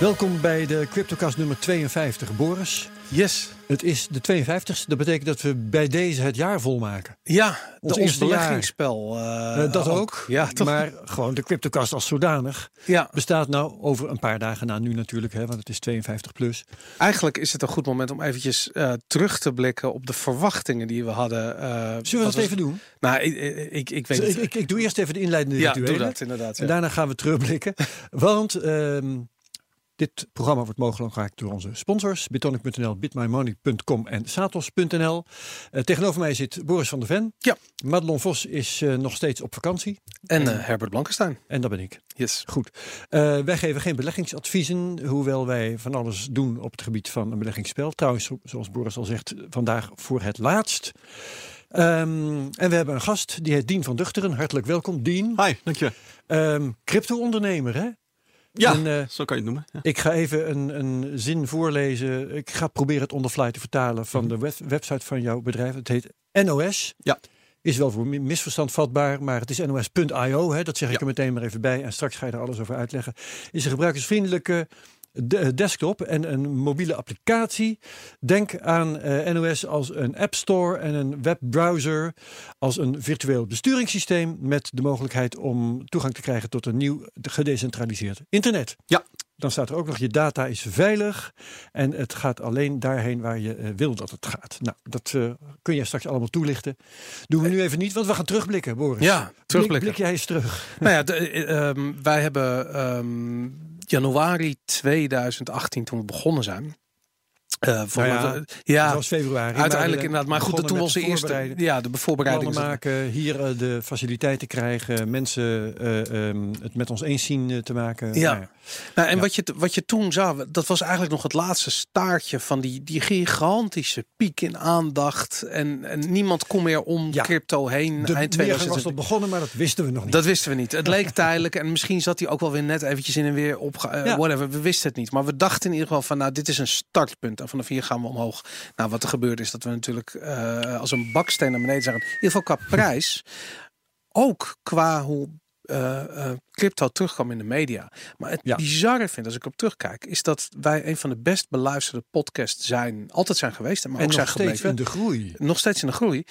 Welkom bij de CryptoCast nummer 52, Boris. Yes. Het is de 52ste. Dat betekent dat we bij deze het jaar volmaken. Ja, Ons de, ons beleggingsspel. eh, Eh, dat ook. Ja, toch? Maar gewoon de CryptoCast als zodanig ja, bestaat nou over een paar dagen na nu natuurlijk, hè, want het is 52 plus. eigenlijk is het een goed moment om eventjes eh, terug te blikken op de verwachtingen die we hadden. Zullen we dat was- even doen? Nou, ik, ik, ik, weet ik, het. ik, ik doe eerst even de inleidende ja, rituelen. doe dat inderdaad. En daarna gaan we terugblikken. Want ehm, dit programma wordt mogelijk gemaakt door onze sponsors. Bitonic.nl, bitmymoney.com en satos.nl. Eh, tegenover mij zit Boris van der Ven. Ja. Madelon Vos is eh, nog steeds op vakantie. En eh, Herbert Blankenstein. En dat ben ik. Yes. Goed. Eh, wij geven geen beleggingsadviezen, hoewel wij van alles doen op het gebied van een beleggingsspel. Trouwens, zo- zoals Boris al zegt, vandaag voor het laatst. Ehm, en we hebben een gast, die heet Dien van Duchteren. Hartelijk welkom, Dien. Hi, dank je. Ehm, Crypto-ondernemer, hè? Ja, En, eh, zo kan je het noemen. Ja. Ik ga even een, een zin voorlezen. Ik ga proberen het on the fly te vertalen van de web- website van jouw bedrijf. Het heet NOS. Ja. Is wel voor mi- misverstand vatbaar, maar het is nos.io. Dat zeg ik Ja. er meteen maar even bij. En straks ga je er alles over uitleggen. Is een gebruikersvriendelijke de- desktop en een mobiele applicatie. Denk aan eh, NOS als een app store en een webbrowser. Als een virtueel besturingssysteem met de mogelijkheid om toegang te krijgen tot een nieuw gedecentraliseerd internet. Ja. Dan staat er ook nog je data is veilig en het gaat alleen daarheen waar je eh, wil dat het gaat. Nou, dat eh, kun je straks allemaal toelichten. Doen we nu even niet, want we gaan terugblikken, Boris. Ja, Blik, terugblikken. blik jij eens terug. nou ja, de, eh, ehm, wij hebben ehm, januari 2018 toen we begonnen zijn. Eh, voor Nou ja, we- ja, was februari. uiteindelijk inderdaad. Maar goed, toen onze het eerste ja, de voorbereiding. maken, hier eh, de faciliteiten krijgen, mensen eh, ehm, het met ons eens zien te maken. Ja. Nou Nou, en Ja. wat, je, wat je toen zag, dat was eigenlijk nog het laatste staartje van die, die gigantische piek in aandacht. En, en niemand kon meer om Ja. crypto heen. De eind was 2020. tot begonnen, maar dat wisten we nog niet. Dat wisten we niet. Het leek tijdelijk en misschien zat hij ook wel weer net eventjes in en weer op. Whatever, we wisten het niet. Maar we dachten in ieder geval van, nou, dit is een startpunt. En vanaf hier gaan we omhoog. Nou, wat er gebeurde is dat we natuurlijk eh, als een baksteen naar beneden zagen. In ieder geval qua prijs. Ook qua hoe eh, eh, crypto terugkwam in de media. Maar het Ja. bizarre vind, als ik op terugkijk, is dat wij een van de best beluisterde podcasts zijn, altijd zijn geweest, maar en ook zijn nog steeds gebleven in de groei. nog steeds in de groei.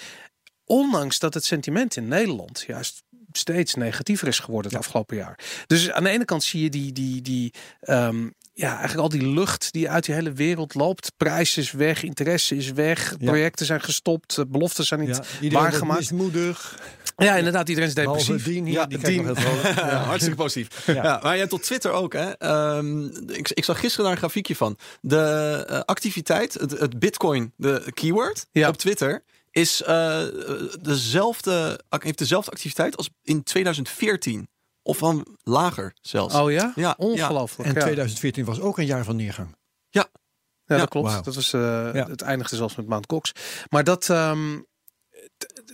Ondanks dat het sentiment in Nederland juist steeds negatiever is geworden het afgelopen jaar. Dus aan de ene kant zie je die, die, die ehm, ja, eigenlijk al die lucht die uit die hele wereld loopt. Prijs is weg, interesse is weg, Ja. projecten zijn gestopt, eh, beloften zijn niet Ja, waargemaakt. mismoedig. Ja, inderdaad, iedereen is depressief. Dien hier, Ja, die kijkt Dien. nog heel. Ja, hartstikke positief. Ja. Ja. maar je hebt op Twitter ook, hè? Ehm, ik, ik zag gisteren daar een grafiekje van. De eh, activiteit, het, het Bitcoin, de keyword Ja. op Twitter, is eh, dezelfde, heeft dezelfde activiteit als in 2014. Of dan lager zelfs. Oh ja? Ja, Ongelooflijk. En ja. 2014 was ook een jaar van neergang. Ja, Ja, dat klopt. Dat was, eh, Ja. Het eindigde zelfs met Mount Cox. Maar dat, ehm,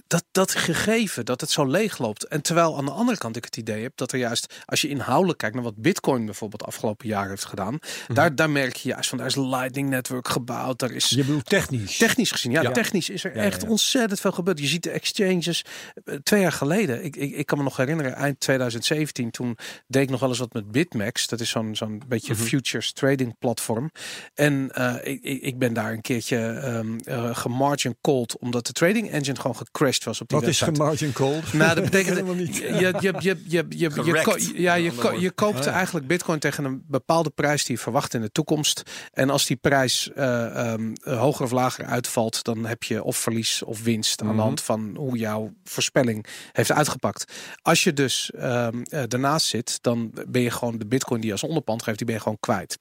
dat, dat gegeven, dat het zo leeg loopt. En terwijl aan de andere kant ik het idee heb dat er juist, als je inhoudelijk kijkt naar wat Bitcoin bijvoorbeeld afgelopen jaar heeft gedaan, Mhm. daar, daar merk je juist van, daar is Lightning Network gebouwd. Daar is Je bedoelt technisch. Technisch gezien, ja, Ja. technisch is er Ja, echt ja. ontzettend veel gebeurd. Je ziet de exchanges. eh, Twee jaar geleden, ik, ik, ik kan me nog herinneren, eind 2017, toen deed ik nog wel eens wat met Bitmax. Dat is zo'n zo'n beetje Mhm. futures trading platform. En eh, ik, ik ben daar een keertje ehm eh, gemargin called, omdat de trading engine gewoon gecrashed was op die Wat is gemargin called? Nou, dat betekent Helemaal niet. je, je, je, je, je, ja, je, ko- je koopt ja. eigenlijk bitcoin tegen een bepaalde prijs die je verwacht in de toekomst. En als die prijs eh, ehm, eh, hoger of lager uitvalt, dan heb je of verlies of winst aan Mhm. de hand van hoe jouw voorspelling heeft uitgepakt. Als je dus ehm, eh, daarnaast zit, dan ben je gewoon de bitcoin die je als onderpand geeft, die ben je gewoon kwijt.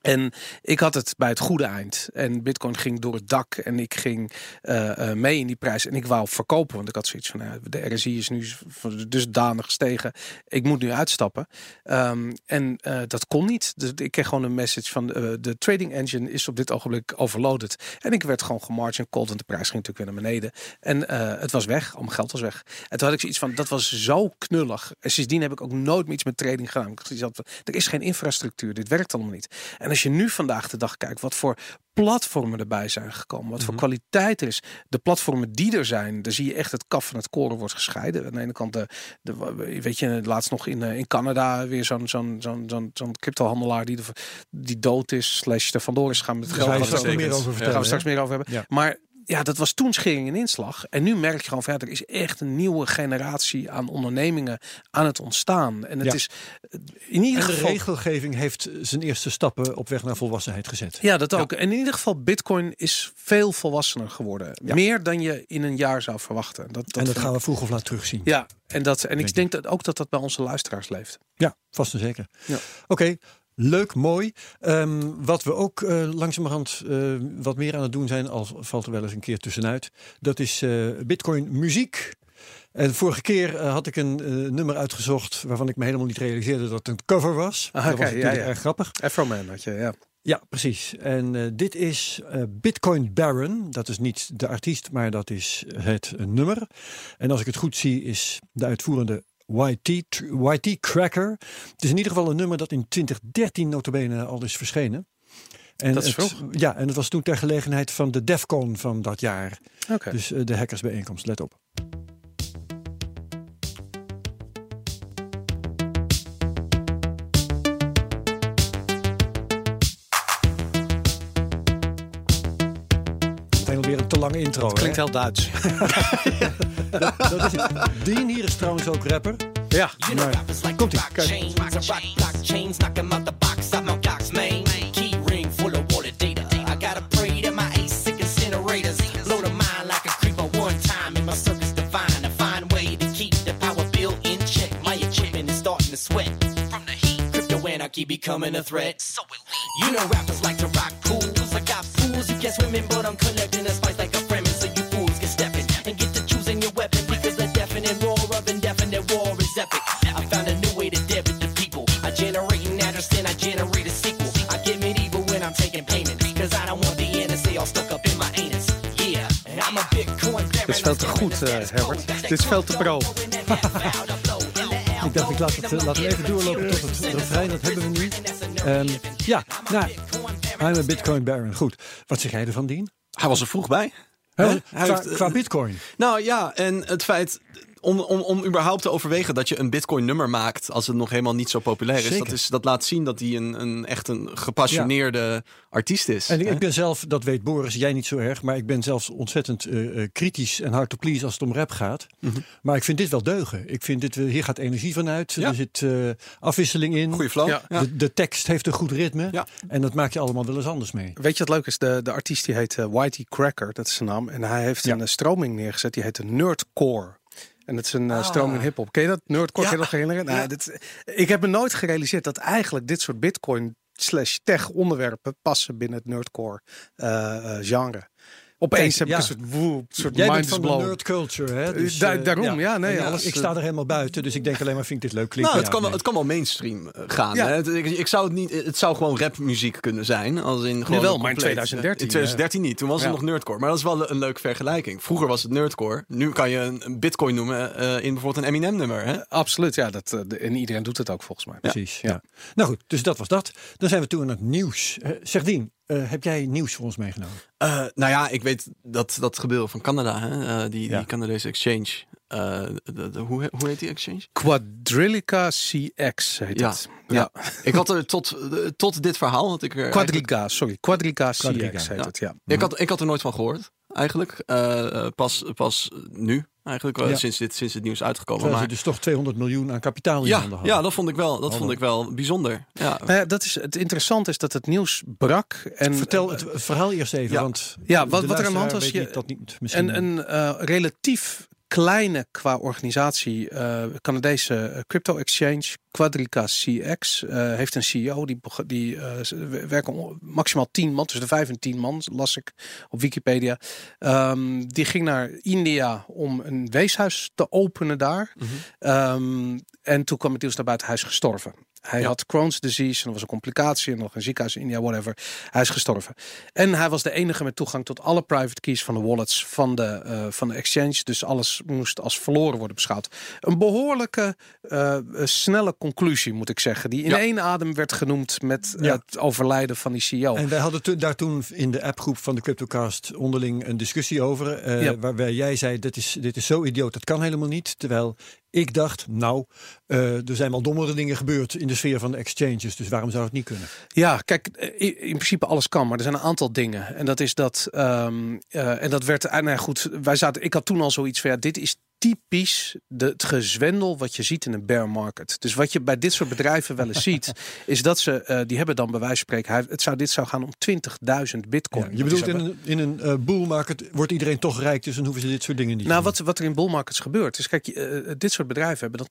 En ik had het bij het goede eind. En Bitcoin ging door het dak. En ik ging eh, eh, mee in die prijs. En ik wou verkopen. Want ik had zoiets van: nou, de RSI is nu dusdanig gestegen. Ik moet nu uitstappen. Ehm, en eh, dat kon niet. Dus ik kreeg gewoon een message van: de trading engine is op dit ogenblik overloaded. En ik werd gewoon gemargin called. Want de prijs ging natuurlijk weer naar beneden. En het was weg. Al mijn geld was weg. En toen had ik zoiets van: dat was zo knullig. En sindsdien heb ik ook nooit meer iets met trading gedaan. Ik Er is geen infrastructuur. Dit werkt allemaal niet. Niet. En als je nu vandaag de dag kijkt, wat voor platformen erbij zijn gekomen, wat voor Mhm. kwaliteit er is. De platformen die er zijn, daar zie je echt het kaf van het koren wordt gescheiden. Aan de ene kant, de, de, weet je, laatst nog in, eh, in Canada weer zo'n zo'n zo'n zo'n zo'n cryptohandelaar die, de, die dood is, slash er vandoor is gaan met geld. er- daar gaan we straks meer over hebben. Ja. Maar ja, dat was toen schering en inslag. En nu merk je gewoon ja, er is echt een nieuwe generatie aan ondernemingen aan het ontstaan. En het Ja. is in ieder En de geval. regelgeving heeft zijn eerste stappen op weg naar volwassenheid gezet. Ja, dat ook. En in ieder geval, Bitcoin is veel volwassener geworden. Ja. Meer dan je in een jaar zou verwachten. Dat, dat en dat gaan we vroeg of laat terugzien. Ja, en, dat, en ik Denk dat ook dat dat bij onze luisteraars leeft. Ja, vast en zeker. Ja. Oké, leuk, mooi. Ehm, wat we ook eh, langzamerhand eh, wat meer aan het doen zijn, al valt er wel eens een keer tussenuit, dat is eh, Bitcoin muziek. En vorige keer had ik een nummer uitgezocht waarvan ik me helemaal niet realiseerde dat het een cover was. Ah, dat oké, was ja, natuurlijk ja. erg grappig. Afroman had je, ja. Ja, precies. En dit is Bitcoin Baron. Dat is niet de artiest, maar dat is het nummer. En als ik het goed zie, is de uitvoerende YT, YT Cracker. Het is in ieder geval een nummer dat in 2013 notabene al is verschenen. En Dat is het. Ja, en het was toen ter gelegenheid van de DEFCON van dat jaar. Oké. Dus eh, de hackersbijeenkomst, let op. divine. A fine way to keep the power bill in check. My equipment is starting to sweat from the heat. Crypto anarchy becoming a threat. So elite. You know rappers like to rock pools. I got pools you can't swim in, but I'm collecting a spice is veel te goed, eh, Herbert. Dit is veel te pro. Ik dacht, ik laat het, eh, laten we even doorlopen tot het refrein. Dat hebben we nu. Ehm, ja, nou, I'm a Bitcoin Baron. Goed. Wat zeg jij ervan, Dien? Hij was er vroeg bij. Hè? Hij Qua, heeft, eh, qua Bitcoin. Nou ja, en het feit om, om, om überhaupt te overwegen dat je een Bitcoin nummer maakt als het nog helemaal niet zo populair is, Zeker. dat, is, dat laat zien dat hij een, een echt een gepassioneerde artiest is. En ik, hè? ik ben zelf, dat weet Boris, jij niet zo erg, maar ik ben zelfs ontzettend eh, eh, kritisch en hard to please als het om rap gaat. Maar ik vind dit wel deugen. Ik vind dit, eh, hier gaat energie van uit. Ja. Er zit eh, afwisseling in. Goeie flow. Ja. De, de tekst heeft een goed ritme. Ja. En dat maak je allemaal wel eens anders mee. Weet je wat leuk is? De, de artiest die heet Whitey Cracker, dat is zijn naam. En hij heeft Ja. een stroming neergezet, die heet de Nerdcore. En dat is een eh, stroming hip-hop. Ken je dat? Nerdcore, Ja. herinneren? Nou, Ja. dit, ik heb me nooit gerealiseerd dat eigenlijk dit soort bitcoin slash tech onderwerpen passen binnen het nerdcore eh, eh, genre. Opeens heb ja. ik een soort, woe, soort Jij bent mind van de nerd culture, hè? Dus, Da- eh, daarom, ja, nee, alles, ik eh, sta er helemaal buiten, dus ik denk alleen maar, vind ik dit leuk klinken? Nou, het Ja, kan, wel, het kan wel mainstream eh, gaan. Ja. Hè? Het, ik, ik zou het niet. Het zou gewoon rapmuziek kunnen zijn, als in gewoon wel, maar in compleet- 2013, In 2013 niet. Toen was Ja. het nog nerdcore. Maar dat is wel een leuke vergelijking. Vroeger was het nerdcore. Nu kan je een, een Bitcoin noemen eh, in bijvoorbeeld een Eminem nummer. Hè? Absoluut, ja. Dat, eh, en iedereen doet het ook volgens mij. Precies, ja. Ja. Nou goed, dus dat was dat. Dan zijn we toe aan het nieuws. Eh, zeg Eh, heb jij nieuws voor ons meegenomen? Eh, nou ja, ik weet dat dat gebeuren van Canada, hè? eh, die, Ja. die Canadese exchange. Eh, de- de- hoe, hoe heet die exchange? Quadrilica CX heet Ja, het. ja. Ik had er tot, tot dit verhaal. Had ik er Quadriga, sorry. Quadriga CX heet ja. het, ja. Ik had, ik had er nooit van gehoord, eigenlijk. Pas, pas nu, eigenlijk, eh, Ja. sinds, dit, sinds het nieuws uitgekomen. Terwijl Maar, ze dus toch 200 miljoen aan kapitaal in ja, handen hadden. ja, dat vond ik wel, dat vond ik wel bijzonder. Ja. Nou ja, dat is, het interessante is dat het nieuws brak. En, Vertel het verhaal eerst even, Ja. want Ja, wat- wat er aan de hand was, weet je- dat niet misschien. En een eh, relatief kleine qua organisatie eh, Canadese eh, crypto exchange, Quadrica CX, eh, heeft een CEO die, die werken maximaal 10 man, tussen de 5 en 10 man, las ik op Wikipedia. Ehm, die ging naar India om een weeshuis te openen daar. Mhm. Ehm, en toen kwam het nieuws naar buiten, hij is gestorven. Hij Ja. had Crohn's disease en er was een complicatie en nog een ziekenhuis in India, whatever. Hij is gestorven. En hij was de enige met toegang tot alle private keys van de wallets van de, eh, van de exchange. Dus alles moest als verloren worden beschouwd. Een behoorlijke eh, snelle conclusie, moet ik zeggen. Die in Ja. één adem werd genoemd met Ja. het overlijden van die CEO. En wij hadden toen- daar toen in de appgroep van de CryptoCast onderling een discussie over. eh, Ja. Waarbij jij zei, dit is, dit is zo idioot, dat kan helemaal niet. Terwijl ik dacht, nou, eh, er zijn wel dommere dingen gebeurd in de sfeer van de exchanges. Dus waarom zou het niet kunnen? Ja, kijk, eh, in, in principe alles kan, maar er zijn een aantal dingen. En dat is dat, ehm, eh, en dat werd, nou ja, goed, wij zaten, ik had toen al zoiets van, ja, dit is typisch de, het gezwendel wat je ziet in een bear market. Dus wat je bij dit soort bedrijven wel eens ziet, is dat ze, eh, die hebben dan bij wijze van spreken, het zou, dit zou gaan om 20.000 bitcoin. Ja, je bedoelt, in een, in een eh, bull market wordt iedereen toch rijk, dus dan hoeven ze dit soort dingen niet Nou, wat, wat er in bull markets gebeurt, is kijk, eh, dit soort bedrijven hebben dan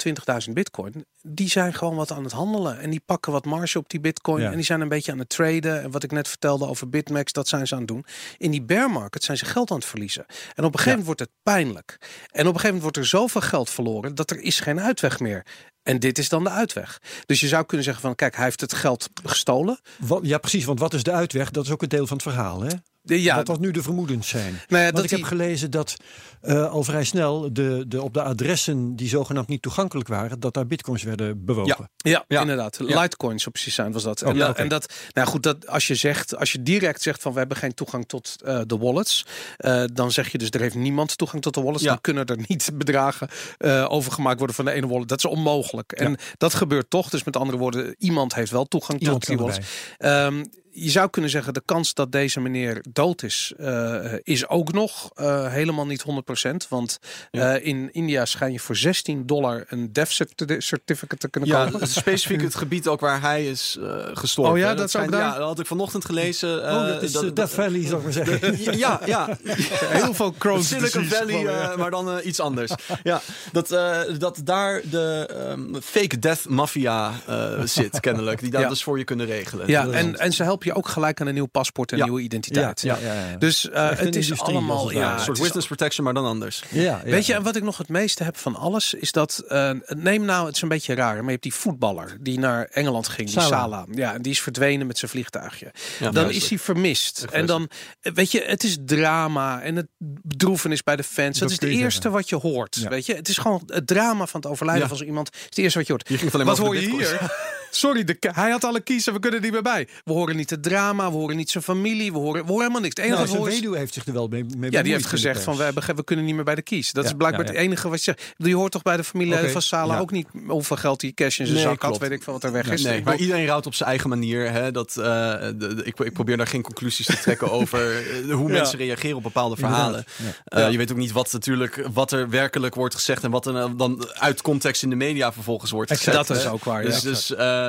20.000 bitcoin. Die zijn gewoon wat aan het handelen. En die pakken wat marge op die bitcoin. Ja. En die zijn een beetje aan het traden. En wat ik net vertelde over Bitmax, dat zijn ze aan het doen. In die bear market zijn ze geld aan het verliezen. En op een gegeven moment wordt het pijnlijk. En op een gegeven moment wordt er zoveel geld verloren dat er is geen uitweg meer. En dit is dan de uitweg. Dus je zou kunnen zeggen van, kijk, hij heeft het geld gestolen. Ja, precies, want wat is de uitweg? Dat is ook een deel van het verhaal, hè? De- Ja, wat wat nu de vermoedens zijn. nou ja, Want dat ik heb gelezen dat eh, al vrij snel de, de, op de adressen die zogenaamd niet toegankelijk waren, dat daar bitcoins werden bewogen. Ja, Ja. inderdaad. Ja. Litecoins op precies zijn was dat. En, dat oké. en dat, nou goed, dat als je zegt, als je direct zegt van we hebben geen toegang tot eh, de wallets, eh, dan zeg je dus er heeft niemand toegang tot de wallets. Ja. Dan kunnen er niet bedragen eh, overgemaakt worden van de ene wallet. Dat is onmogelijk. En dat gebeurt toch. Dus met andere woorden, iemand heeft wel toegang Iemand tot die wallets. Ehm, je zou kunnen zeggen, de kans dat deze meneer dood is, eh, is ook nog eh, helemaal niet 100%. Want Ja. eh, in India schijn je voor 16 dollar een death certi- certificate te kunnen Ja, kopen. specifiek het gebied ook waar hij is eh, gestorven. Oh ja, dat daar? Ja, dat had ik vanochtend gelezen. eh, oh, dat is dat- Death Valley, zou ik maar zeggen. Ja, ja. Heel veel Crohn's Silicon disease Valley, ja. eh, maar dan iets anders. ja, dat, eh, dat daar de ehm, fake death mafia eh, zit, kennelijk. Die dat Ja. dus voor je kunnen regelen. Ja, en, en ze helpen je ook gelijk aan een nieuw paspoort en Ja. nieuwe identiteit. ja, ja, ja. Dus eh, het is industrie, allemaal. het. Ja, een soort witness protection, maar dan anders. ja, ja. Weet je, en wat ik nog het meeste heb van alles, is dat. eh, neem nou, het is een beetje raar, maar je hebt die voetballer die naar Engeland ging, die Salah. Salah. Ja, en die is verdwenen met zijn vliegtuigje. Ja, dan juist. is hij vermist. En dan, weet je, het is drama en het bedroevenis bij de fans. Dat, Dat is het je eerste zeggen. wat je hoort. Ja. Weet je, het is gewoon het drama van het overlijden Ja. van zo iemand. Het is het eerste wat je hoort. Alleen Wat maar hoor je hier? Sorry, de, hij had alle kiezen, we kunnen er niet meer bij. We horen niet het drama, we horen niet zijn familie, we horen, we horen helemaal niks. Het enige Nou, zijn weduwe heeft zich er wel mee, mee ja, die heeft gezegd van we, we kunnen niet meer bij de kies. Dat Ja, is blijkbaar ja, ja. het enige wat je zegt. Je hoort toch bij de familie van Sala ja. ook niet hoeveel geld die cash in zijn Nee, zak had. Weet ik veel wat er weg is. Nee, maar iedereen rouwt op zijn eigen manier. Hè, dat, eh, de, de- ik, ik probeer daar geen conclusies te trekken over eh, hoe Ja. mensen reageren op bepaalde verhalen. Eh, Je weet ook niet wat, natuurlijk, wat er werkelijk wordt gezegd en wat er dan uit context in de media vervolgens wordt gezet. dat is ook waar. Dus,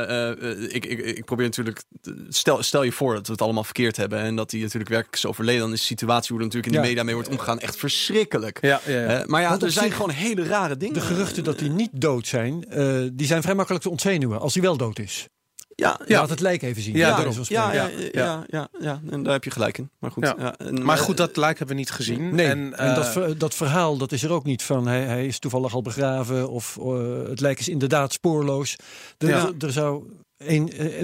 eh, eh, ik, ik, ik probeer natuurlijk. Stel, stel je voor dat we het allemaal verkeerd hebben en dat hij natuurlijk werkelijk is overleden. Dan is de situatie hoe er natuurlijk in de Ja. media mee wordt omgegaan echt verschrikkelijk. ja, ja, ja. Hè, maar ja, er zijn zich- gewoon hele rare dingen. De geruchten dat hij niet dood zijn, eh, die zijn vrij makkelijk te ontzenuwen. Als hij wel dood is. Ja, Ja. Laat het lijk even zien. Ja, daarom. Ja, ja, ja, ja, ja, en daar heb je gelijk in. Maar goed. Ja. Ja. en, maar eh, goed, dat lijk hebben we niet gezien. Nee, en, en, dat, eh, dat verhaal dat is er ook niet van. Hij, hij is toevallig al begraven of eh, het lijk is inderdaad spoorloos. Er, Ja. zou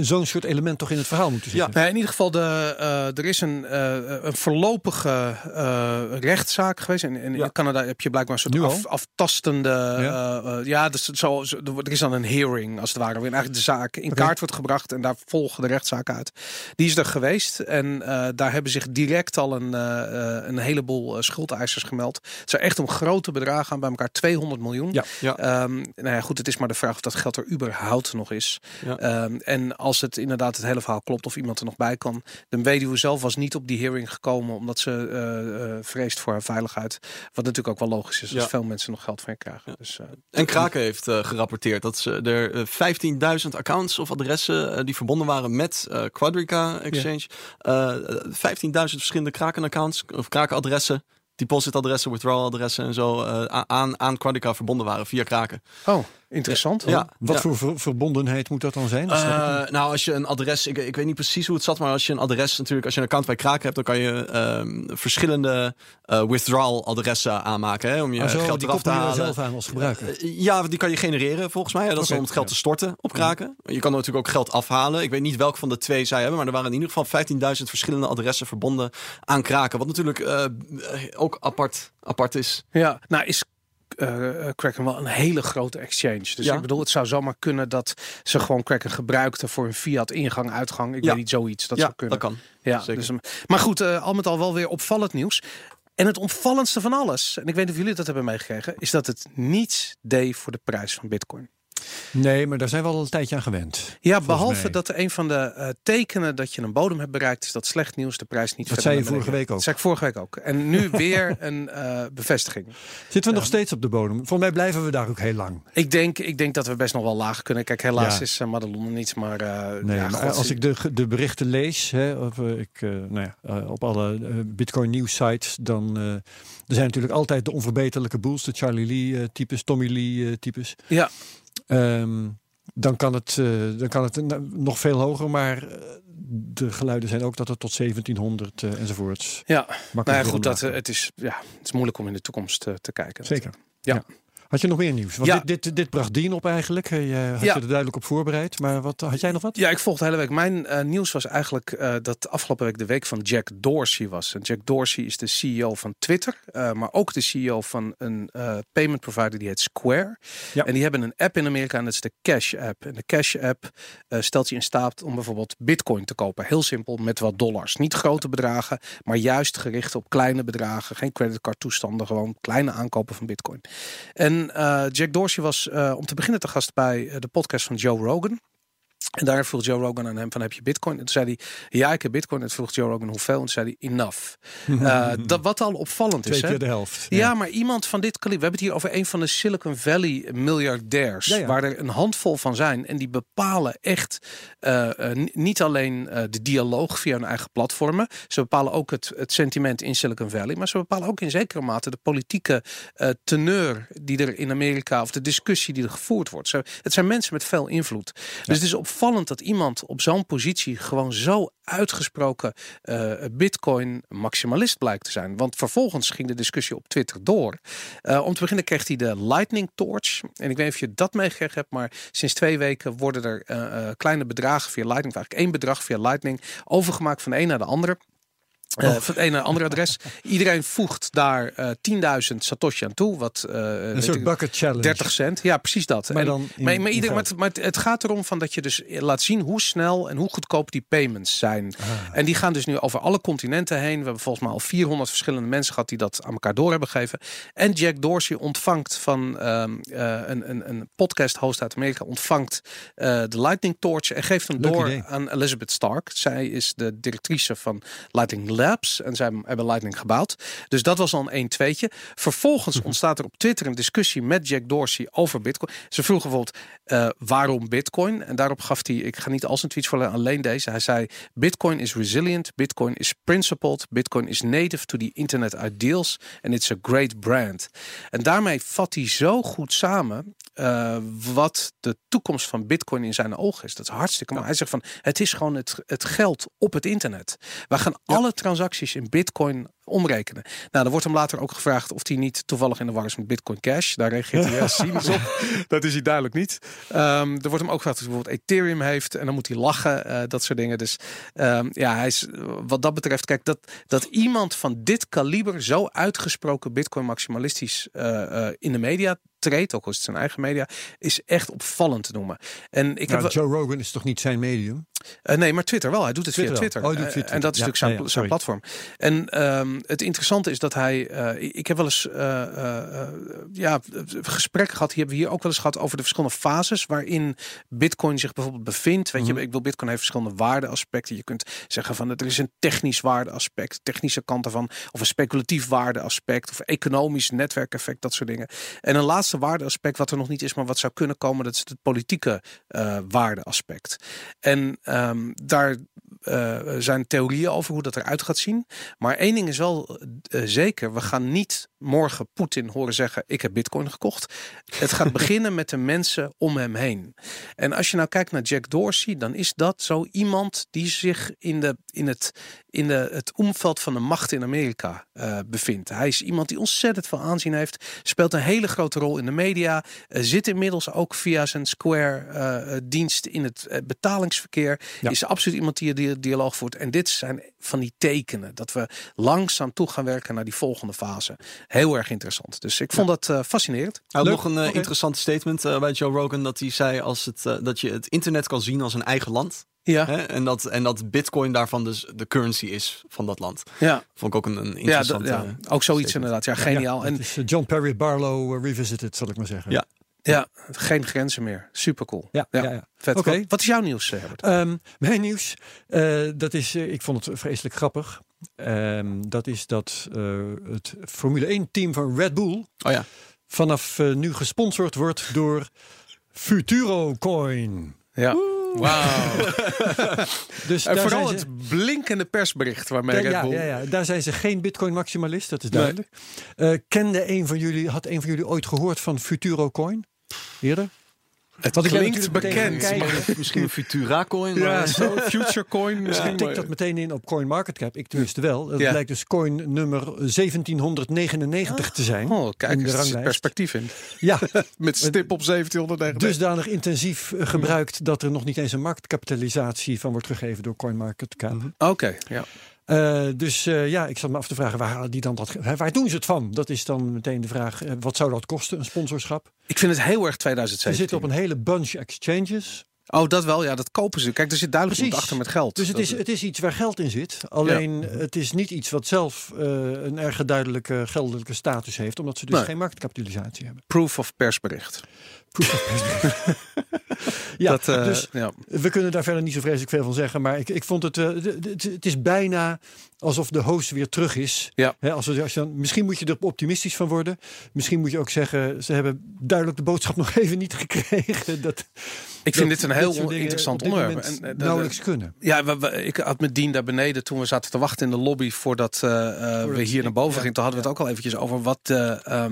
zo'n soort element toch in het verhaal moeten zitten. Nou, in ieder geval, de, eh, er is een, eh, een voorlopige eh, rechtszaak geweest. In, Ja. Canada heb je blijkbaar een soort af, aftastende. Ja. Ja, ja dus zo, er is dan een hearing, als het ware. Waarin eigenlijk de zaak in kaart wordt gebracht. En daar volgen de rechtszaak uit. Die is er geweest. En eh, daar hebben zich direct al een, eh, eh, een heleboel eh, schuldeisers gemeld. Het zou echt om grote bedragen gaan. Bij elkaar 200 miljoen. Ja. Ja. Ehm, nou ja, goed, het is maar de vraag of dat geld er überhaupt nog is. Ja. Ehm, en als het inderdaad het hele verhaal klopt of iemand er nog bij kan. De weduwe zelf was niet op die hearing gekomen omdat ze eh, eh, vreest voor haar veiligheid. Wat natuurlijk ook wel logisch is als Ja. veel mensen nog geld van je krijgen. Dus, eh, En Kraken heeft gerapporteerd dat ze er eh, 15.000 accounts of adressen die verbonden waren met Quadrica Exchange. Eh, 15.000 verschillende Kraken-accounts of Kraken-adressen, depositadressen, withdrawal-adressen en zo aan, aan Quadrica verbonden waren via Kraken. oh, Interessant. Ja, Wat ja. voor ver- verbondenheid moet dat dan zijn? Dat. Eh, nou, als je een adres, ik, ik weet niet precies hoe het zat, maar als je een adres natuurlijk, als je een account bij Kraken hebt, dan kan je ehm, verschillende eh, withdrawal adressen aanmaken hè, om je Ah, zo, geld eraf te halen. zelf aan als gebruiker. Eh, Ja, die kan je genereren volgens mij. Dat is om het geld te storten op Kraken. Je kan natuurlijk ook geld afhalen. Ik weet niet welke van de twee zij hebben, maar er waren in ieder geval 15.000 verschillende adressen verbonden aan Kraken. Wat natuurlijk ook apart, apart is. Ja, nou is eh, Kraken wel een hele grote exchange. Dus Ja. ik bedoel, het zou zomaar kunnen dat ze gewoon Kraken gebruikten voor een fiat ingang, uitgang. Ik Ja. weet niet, zoiets. Dat ja, zou kunnen. dat kan. Ja, Zeker. dus, maar goed, eh, al met al wel weer opvallend nieuws. En het opvallendste van alles, en ik weet niet of jullie dat hebben meegekregen, is dat het niets deed voor de prijs van Bitcoin. Nee, maar daar zijn we al een tijdje aan gewend. Ja, behalve mij. dat een van de eh, tekenen dat je een bodem hebt bereikt, is dat slecht nieuws de prijs niet Dat verder zei je vorige week ook. Dat zei ik vorige week ook. En nu weer een eh, bevestiging. Zitten we nog steeds op de bodem? Volgens mij blijven we daar ook heel lang. Ik denk, ik denk dat we best nog wel laag kunnen. Kijk, helaas Ja. is uh, Madelon er niet, maar... eh, Nee, ja, maar god, als ik de, de berichten lees, hè, of, eh, ik, eh, nou ja, eh, op alle eh, Bitcoin nieuws sites, dan er zijn natuurlijk altijd de onverbeterlijke boels, de Charlie Lee types, Tommy Lee types. Ja. Um, dan kan het, uh, dan kan het nog veel hoger, maar uh, de geluiden zijn ook dat het tot 1700 uh, enzovoorts. Ja, nou ja, goed, dat, het, is, ja, het is moeilijk om in de toekomst te kijken. Zeker. ja. ja. Had je nog meer nieuws? Want ja. dit, dit, dit bracht Dien op eigenlijk. Je had ja. je er duidelijk op voorbereid. Maar wat, had jij nog wat? Ja, ik volgde de hele week. Mijn uh, nieuws was eigenlijk uh, dat afgelopen week de week van Jack Dorsey was. En Jack Dorsey is de CEO van Twitter. Uh, maar ook de CEO van een payment provider die heet Square. Ja. En die hebben een app in Amerika en dat is de Cash app. En de Cash app stelt je in staat om bijvoorbeeld bitcoin te kopen. Heel simpel, met wat dollars. Niet grote bedragen, maar juist gericht op kleine bedragen. Geen creditcard toestanden, gewoon kleine aankopen van bitcoin. En uh, Jack Dorsey was uh, om te beginnen te gast bij uh, de podcast van Joe Rogan. En daar vroeg Joe Rogan aan hem van heb je bitcoin? En toen zei hij ja ik heb bitcoin. En toen vroeg Joe Rogan hoeveel? En toen zei hij enough. Uh, dat, wat al opvallend Twee is. keer hè? de helft. Ja. ja. maar iemand van dit kaliber. We hebben het hier over een van de Silicon Valley miljardairs. Ja, ja. Waar er een handvol van zijn. En die bepalen echt uh, niet alleen de dialoog via hun eigen platformen. Ze bepalen ook het, het sentiment in Silicon Valley. Maar ze bepalen ook in zekere mate de politieke teneur die er in Amerika. Of de discussie die er gevoerd wordt. Zo, het zijn mensen met veel invloed. Dus het is opvallend dat iemand op zo'n positie gewoon zo uitgesproken uh, bitcoin maximalist blijkt te zijn. Want vervolgens ging de discussie op Twitter door. Uh, om te beginnen kreeg hij de Lightning Torch. En ik weet niet of je dat meegekregen hebt, maar sinds twee weken worden er uh, kleine bedragen via Lightning, eigenlijk één bedrag via Lightning, overgemaakt van de een naar de andere. Uh, van het ene naar andere adres. Iedereen voegt daar uh, 10.000 Satoshi aan toe. Wat, uh, een soort bucket challenge. 30 cent. Ja, precies dat. Maar, dan maar, maar, ieder, maar, het, maar, het, gaat erom van dat je dus laat zien hoe snel en hoe goedkoop die payments zijn. Ah. En die gaan dus nu over alle continenten heen. We hebben volgens mij al 400 verschillende mensen gehad die dat aan elkaar door hebben gegeven. En Jack Dorsey ontvangt van um, een, een, een podcast host uit Amerika ontvangt de Lightning Torch en geeft hem Leuk door idee. aan Elizabeth Stark. Zij is de directrice van Lightning Labs en zij hebben Lightning gebouwd. Dus dat was al een 1-2'tje. Vervolgens ontstaat er op Twitter een discussie met Jack Dorsey over Bitcoin. Ze vroegen bijvoorbeeld uh, waarom Bitcoin? En daarop gaf hij, ik ga niet al zijn tweets voorlezen, alleen deze. Hij zei: Bitcoin is resilient, Bitcoin is principled, Bitcoin is native to the internet ideals and it's a great brand. En daarmee vat hij zo goed samen uh, wat de toekomst van Bitcoin in zijn ogen is. Dat is hartstikke mooi. Hij zegt van het is gewoon het, het geld op het internet. We gaan ja. alle transacties in Bitcoin omrekenen. Nou, dan wordt hem later ook gevraagd of hij niet toevallig in de war is met Bitcoin Cash. Daar reageert hij heel cynisch op. Dat is hij duidelijk niet. Um, er wordt hem ook gevraagd of hij bijvoorbeeld Ethereum heeft en dan moet hij lachen, uh, dat soort dingen. Dus um, ja, hij is wat dat betreft, kijk, dat, dat iemand van dit kaliber zo uitgesproken Bitcoin maximalistisch uh, uh, in de media treedt, ook als het zijn eigen media, is echt opvallend te noemen. En ik nou, heb Joe Rogan is toch niet zijn medium? Uh, nee, maar Twitter wel. Hij doet het Twitter via Twitter. Oh, doet via Twitter. Uh, en dat is ja, natuurlijk zijn, ja, ja, zijn platform. En um, het interessante is dat hij... Uh, ik heb wel eens ja, gesprekken gehad. Die hebben we hier ook wel eens gehad over de verschillende fases waarin Bitcoin zich bijvoorbeeld bevindt. Weet mm -hmm. je, ik wil Bitcoin heeft verschillende waardeaspecten. Je kunt zeggen van er is een technisch waardeaspect, technische kant ervan, of een speculatief waardeaspect, of economisch netwerkeffect, dat soort dingen. En een laatste waardeaspect wat er nog niet is, maar wat zou kunnen komen, dat is het politieke eh, waardeaspect. En ehm, daar eh, zijn theorieën over hoe dat eruit gaat zien. Maar één ding is wel eh, zeker: we gaan niet morgen Poetin horen zeggen: Ik heb Bitcoin gekocht. Het gaat beginnen met de mensen om hem heen. En als je nou kijkt naar Jack Dorsey, dan is dat zo iemand die zich in, de, in, het, in de, het omveld van de macht in Amerika bevindt. Hij is iemand die ontzettend veel aanzien heeft, speelt een hele grote rol in de media, eh, zit inmiddels ook via zijn Square-dienst in het eh, betalingsverkeer. Ja. Is absoluut iemand die die dialoog voert. En dit zijn van die tekenen dat we langzaam toe gaan werken naar die volgende fase. Heel erg interessant. Dus ik vond dat eh, fascinerend. Nog een eh, Oké. interessante statement eh, bij Joe Rogan. Dat hij zei als het, eh, dat je het internet kan zien als een eigen land. Ja, Hè? En, dat, en dat bitcoin daarvan dus de currency is van dat land. ja. Vond ik ook een, een interessante... ja, ook zoiets inderdaad. Ja, geniaal. Ja, en is eh, John Perry Barlow eh, revisited, zal ik maar zeggen. Ja. ja, geen grenzen meer. Super cool. Ja, ja, ja. Vet. Oké. Wat, is jouw nieuws, eh, Herbert? Ehm, mijn nieuws, eh, dat is, ik vond het vreselijk grappig. Ehm, dat is dat eh, het Formule 1 team van Red Bull Oh ja. vanaf nu gesponsord wordt door Futuro Coin. Ja. Wauw. Dus En vooral ze- het blinkende persbericht waarmee Ja, Red Bull... ja, ja, daar zijn ze geen bitcoin maximalist, dat is Nee. duidelijk. Eh, kende een van jullie, had een van jullie ooit gehoord van Futuro Coin? Eerder? Het ben klinkt bekend. maar-. Misschien een Futura coin. Ja, zo. Future Coin misschien. Ik tik dat meteen in op CoinMarketCap. Ik tenminste wel. Dat Ja. blijkt dus coin nummer 1799 te zijn. Oh, kijk in de eens, er zit perspectief in. Ja, Met stip op 1790. dusdanig intensief eh, gebruikt dat er nog niet eens een marktkapitalisatie van wordt gegeven door CoinMarketCap. Oké, ja. Eh, dus eh, ja, ik zat me af te vragen, waar, halen die dan dat, waar doen ze het van? Dat is dan meteen de vraag, eh, wat zou dat kosten, een sponsorschap? Ik vind het heel erg Ze 2017. zitten op een hele bunch exchanges. Oh, dat wel. Ja, dat kopen ze. Kijk, er zit duidelijk Precies. achter met geld. Dus het is, het is iets waar geld in zit. Alleen het is niet iets wat zelf een erg duidelijke geldelijke status heeft. Omdat ze dus Nee. geen marktkapitalisatie hebben. proof of persbericht. Ja, dat, eh, dus ja. we kunnen daar verder niet zo vreselijk veel van zeggen. Maar ik, ik vond het, eh, d- het is bijna alsof de host weer terug is. Ja. Als we, als je dan, misschien moet je er optimistisch van worden. Misschien moet je ook zeggen, ze hebben duidelijk de boodschap nog even niet gekregen. Dat, Ik vind dat dit een heel interessant onderwerp. En, eh, nauwelijks kunnen. Ja, we, we- ik had met Dien daar beneden toen we zaten te wachten in de lobby voordat we het- hier naar boven ja, gingen. Toen hadden we het ook al eventjes over wat, eh,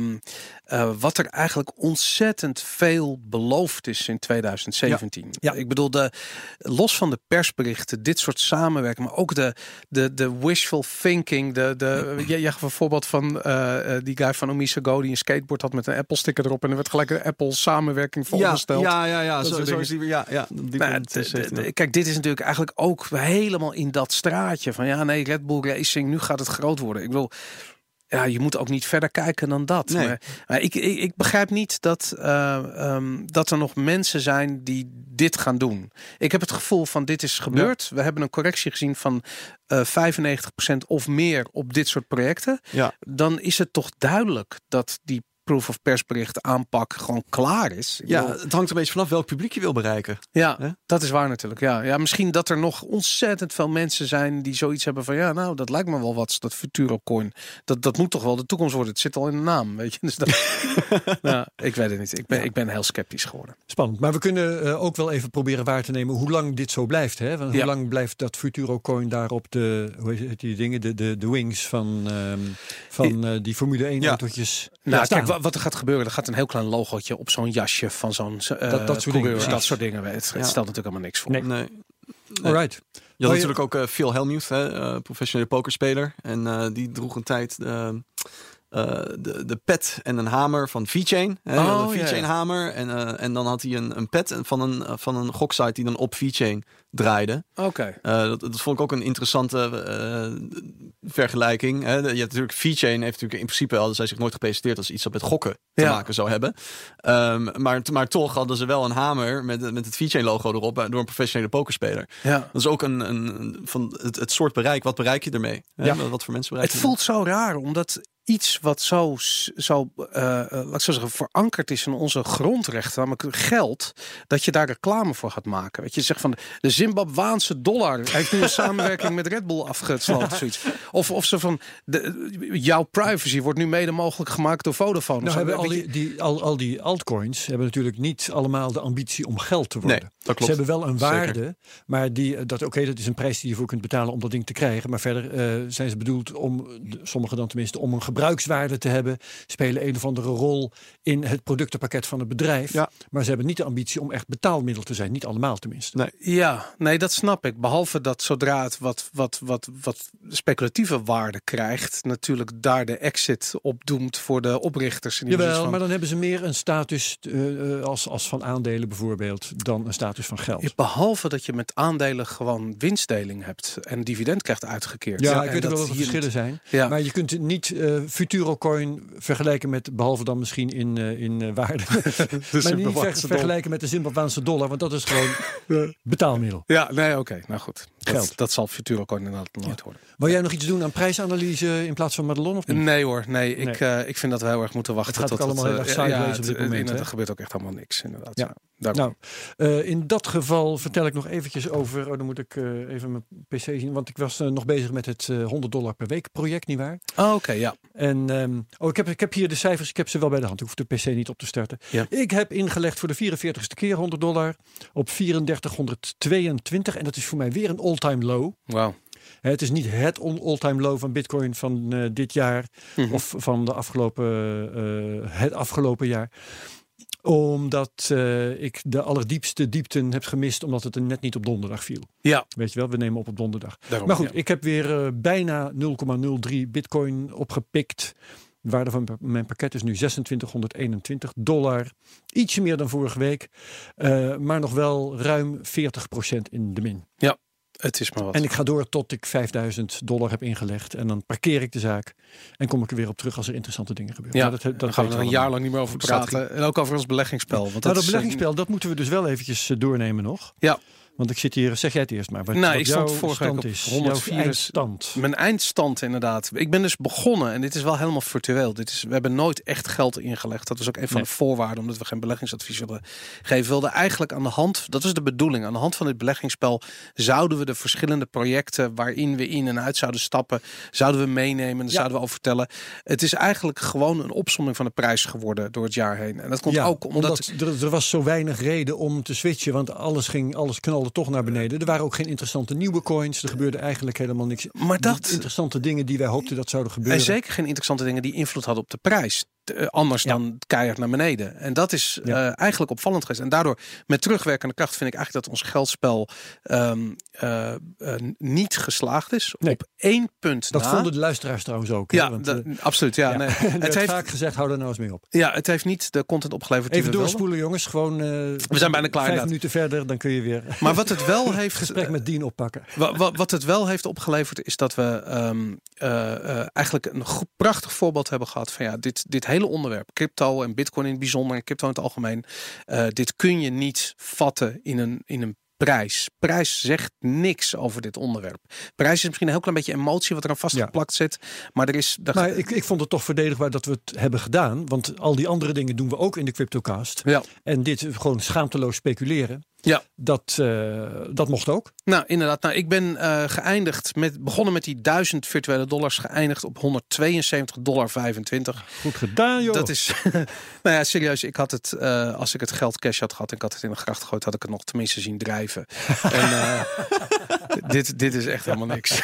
eh, wat er eigenlijk ontzettend veel beloofd is in 2017. Ja. Ik bedoel, de, los van de persberichten, dit soort samenwerking, maar ook de, de, de wishful thinking. De, de, jij, jij gaf een voorbeeld van eh, eh, die guy van Omisago die een skateboard had met een Apple sticker erop en er werd gelijk een Apple samenwerking ja, voorgesteld. ja, ja, ja. Dat Zo, zo is die, ja, ja, die Nou, ja. kijk, dit is natuurlijk eigenlijk ook helemaal in dat straatje van ja, nee, Red Bull Racing, nu gaat het groot worden. Ik wil, ja, je moet ook niet verder kijken dan dat. Nee. Maar, maar ik, ik, ik begrijp niet dat, eh, ehm, dat er nog mensen zijn die dit gaan doen. Ik heb het gevoel van dit is gebeurd. We hebben een correctie gezien van eh 95% of meer op dit soort projecten. Ja. Dan is het toch duidelijk dat die proof of persbericht aanpak gewoon klaar is. Ik ja, bedoel- het hangt een beetje vanaf welk publiek je wil bereiken. ja, dat is waar natuurlijk. Ja. ja, misschien dat er nog ontzettend veel mensen zijn die zoiets hebben van ja, nou, dat lijkt me wel wat, dat Futuro Coin. Dat, dat moet toch wel de toekomst worden. Het zit al in de naam, weet je. Dus dat, ik weet het niet. Ik ben, ik ben heel sceptisch geworden. Spannend. Maar we kunnen eh, ook wel even proberen waar te nemen hoe lang dit zo blijft. Hè? Want Ja. hoe lang blijft dat Futuro Coin daar op de, hoe heet het, die dingen, de, de, de wings van, ehm, van eh, die Formule 1 Ja. autootjes Nou, ja, staan? kijk, wat, wat er gaat gebeuren, er gaat een heel klein logootje op zo'n jasje van zo'n eh Dat- dat soort dingen, dat precies. soort dingen. Het, stelt natuurlijk helemaal niks voor. Nee. Nee. Alright. Je had Oh, natuurlijk ook eh, Phil Hellmuth, hè, eh, professionele pokerspeler. En eh, die droeg een tijd eh, eh, de, de pet en een hamer van VeChain. Hè, Oh, de ja, VeChain ja. hamer. En, eh, en dan had hij een, een pet van een, eh, van een goksite die dan op VeChain draaide. Oké. Eh, dat, dat vond ik ook een interessante eh, vergelijking. Hè. Je hebt natuurlijk VeChain heeft natuurlijk in principe hadden zij zich nooit gepresenteerd als iets dat met gokken te Ja. maken zou hebben. Ehm, maar, maar toch hadden ze wel een hamer met, met het VeChain logo erop eh, door een professionele pokerspeler. Ja. Dat is ook een, een, een- van het, het soort bereik. Wat bereik je ermee? Hè? Ja. Wat- voor mensen bereik Het je voelt zo raar, omdat iets wat zo, zo eh, laat ik zo zeggen, verankerd is in onze grondrechten, namelijk geld, dat je daar reclame voor gaat maken. Weet je, zegt van de Zimbabwaanse dollar heeft nu een samenwerking met Red Bull afgesloten. Zoiets. Of, of ze van de, jouw privacy wordt nu mede mogelijk gemaakt door Vodafone. Nou zo. hebben al die, die, al, al die altcoins hebben natuurlijk niet allemaal de ambitie om geld te worden. Nee, dat klopt. Ze hebben wel een Zeker. waarde, maar die, eh, dat, oké, dat is een prijs die je voor kunt betalen om dat ding te krijgen. Maar verder zijn ze bedoeld om, sommigen dan tenminste, om een gebruikswaarde te hebben. Spelen een of andere rol in het productenpakket van het bedrijf. Ja. Maar ze hebben niet de ambitie om echt betaalmiddel te zijn. Niet allemaal tenminste. Nee. Ja, nee, dat snap ik. Behalve dat zodra het wat, wat, wat, wat speculatieve waarde krijgt, natuurlijk daar de exit op doemt voor de oprichters. En die Jawel, van- maar dan hebben ze meer een status eh, eh, als, als van aandelen bijvoorbeeld dan een status van geld. Behalve dat je met aandelen gewoon winstdeling hebt en dividend krijgt uitgekeerd. Ja, ik weet dat wel wat verschillen zijn. Ja. Maar je kunt niet eh Futurocoin vergelijken met, behalve dan misschien in, eh, in eh, waarde, maar niet ver- vergelijken met de Zimbabwaanse dollar, want dat is gewoon betaalmiddel. Ja, nee, oké. Nou goed. Dat, Geld. dat zal Futurocoin inderdaad nooit worden. Wil jij nog iets doen aan prijsanalyse in plaats van Madelon of niet? Nee hoor, nee. Ik, eh, ik vind dat we heel erg moeten wachten. Het gaat tot ook allemaal heel eh, erg sideways op dit moment? Er gebeurt ook echt helemaal niks, inderdaad. Ja. Daarom. Nou, eh, in dat geval vertel ik nog eventjes over. Oh, dan moet ik even mijn PC zien. Want ik was nog bezig met het eh, 100 dollar per week project, nietwaar? Oh, oké, ja. En ehm, oh, ik heb, ik heb hier de cijfers, ik heb ze wel bij de hand. Ik hoef de PC niet op te starten. Ja. Ik heb ingelegd voor de 44ste keer 100 dollar op 3422. En dat is voor mij weer een all-time low. Wauw. Het is niet het all-time low van Bitcoin van eh, dit jaar Mhm. of van de afgelopen, eh, het afgelopen jaar omdat eh, ik de allerdiepste diepten heb gemist, omdat het er net niet op donderdag viel. Ja, Weet je wel, we nemen op op donderdag. daarom. Maar goed, ja. ik heb weer bijna 0,03 bitcoin opgepikt. De waarde van mijn pakket is nu 2621 dollar. Ietsje meer dan vorige week. maar nog wel ruim 40% in de min. Het is maar wat. En ik ga door tot ik 5000 dollar heb ingelegd. En dan parkeer ik de zaak. En kom ik er weer op terug als er interessante dingen gebeuren. ja, Maar dat, gaan we er een jaar lang niet meer over praten. En ook over ons beleggingsspel. Want Nou, dat dat eh, beleggingsspel, dat moeten we dus wel eventjes eh, doornemen nog. Ja. Want ik zit hier, zeg jij het eerst maar. Wat, Nou, wat ik stond jouw vorige week op is. 104 Jouw eindstand. Mijn eindstand inderdaad. Ik ben dus begonnen en dit is wel helemaal virtueel. Dit is, we hebben nooit echt geld ingelegd. Dat was ook een van Nee. de voorwaarden omdat we geen beleggingsadvies wilden geven. We wilden eigenlijk aan de hand, dat is de bedoeling, aan de hand van dit beleggingsspel zouden we de verschillende projecten waarin we in en uit zouden stappen, zouden we meenemen, Ja. zouden we over vertellen. Het is eigenlijk gewoon een opsomming van de prijs geworden door het jaar heen. En dat komt ja, ook omdat, omdat, er, er was zo weinig reden om te switchen. Want alles, ging, alles knalde toch naar beneden. Er waren ook geen interessante nieuwe coins. Er gebeurde eigenlijk helemaal niks. Maar dat- interessante dingen die wij hoopten dat zouden gebeuren. En zeker geen interessante dingen die invloed hadden op de prijs. Eh, anders Ja. dan keihard naar beneden. En dat is Ja. eh, eigenlijk opvallend geweest. En daardoor, met terugwerkende kracht, vind ik eigenlijk dat ons geldspel ehm, eh, niet geslaagd is. Nee. Op één punt Dat na. vonden de luisteraars trouwens ook. ja, want, dat- absoluut. Ja, ja. Nee. Het, heeft, vaak gezegd, hou er nou eens mee op. ja, het heeft niet de content opgeleverd Even we wilden. doorspoelen jongens. Gewoon, We zijn bijna klaar Vijf minuten verder, dan kun je weer Maar wat het wel heeft gesprek met Dien oppakken. Wa- wa- Wat het wel heeft opgeleverd is dat we ehm, eh, eh, eigenlijk een goed, prachtig voorbeeld hebben gehad van ja, dit, dit hele onderwerp, crypto en bitcoin in het bijzonder en crypto in het algemeen, eh, dit kun je niet vatten in een, in een prijs. Prijs zegt niks over dit onderwerp. Prijs is misschien een heel klein beetje emotie wat er aan vastgeplakt zit, maar er is... Maar ik, ik vond het toch verdedigbaar dat we het hebben gedaan. Want al die andere dingen doen we ook in de CryptoCast. ja. En dit gewoon schaamteloos speculeren. Ja. Dat, eh, dat mocht ook. Nou, inderdaad. Nou, ik ben eh, geëindigd met begonnen met die 1000 virtuele dollars, geëindigd op 172,25 dollar. Goed gedaan, joh. Dat is, nou ja, serieus. Ik had het, eh, als ik het geld cash had gehad en ik had het in de gracht gegooid, had ik het nog tenminste zien drijven. en dit, dit is echt helemaal niks.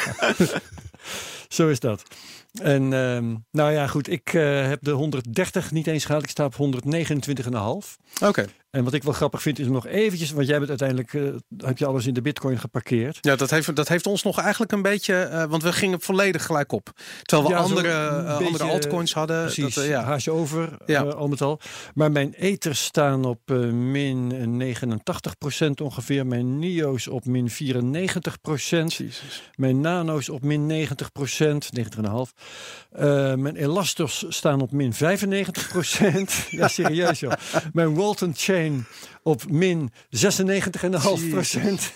Zo is dat. En ehm, nou ja, goed. Ik eh, heb de 130 niet eens gehaald. Ik sta op 129,5. Oké. En wat ik wel grappig vind is nog eventjes, want jij bent uiteindelijk, eh, heb je alles in de bitcoin geparkeerd. Ja, dat heeft, dat heeft ons nog eigenlijk een beetje, eh, want we gingen volledig gelijk op. Terwijl we Ja, andere, beetje, andere altcoins hadden. Precies, Dat, ja. haasje over, Ja. al met al. Maar mijn ethers staan op min 89% ongeveer. Mijn NIO's op min 94%. Jezus. Mijn nano's op min 90%, 90,5. Eh mijn elastors staan op min 95%. ja, serieus joh. Mijn Walton Chain op min 96,5 procent.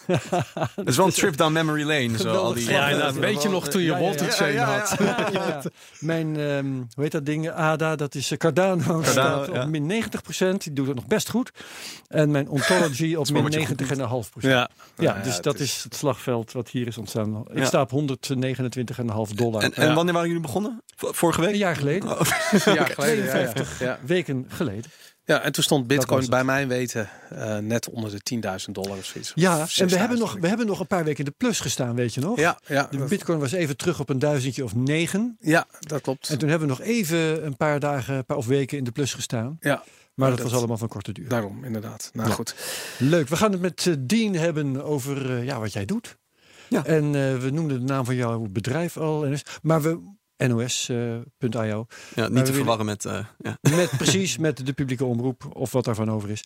Het is wel een trip down memory lane. Zo, al die, Ja, inderdaad. Weet je nog toen je Ja, ja, ja. Ja, ja, had? Ja, ja, ja. Mijn, ehm, hoe heet dat ding? ADA, dat is eh, Cardano, staat ja. op min 90 procent. Die doet het nog best goed. En mijn Ontology op min wat je goed 90,5 procent. Ja, Ja, dus dat is het slagveld wat hier is ontstaan. Ik Ja. sta op 129,5 dollar. En, en Ja. wanneer waren jullie begonnen? Vorige een week? jaar geleden, Oh, een jaar geleden. Ja, ja. 52 Ja. weken geleden. Ja, en toen stond Bitcoin bij mijn weten eh, net onder de 10.000 dollar of zoiets. Ja, Of en we hebben, 6.000 nog, we hebben nog een paar weken in de plus gestaan, weet je nog? Ja, ja, De bitcoin was even terug op een duizendje of negen. ja, dat klopt. En toen hebben we nog even een paar dagen een paar, of weken in de plus gestaan. Ja, Maar dat, dat- was allemaal van korte duur. daarom inderdaad. Nou Ja. goed. Leuk. We gaan het met eh, Dean hebben over eh, ja, wat jij doet. Ja. En eh, we noemden de naam van jouw bedrijf al. Maar we nos.io. Ja, niet willen- te verwarren met... eh, ja. Met precies met de publieke omroep of wat daarvan over is.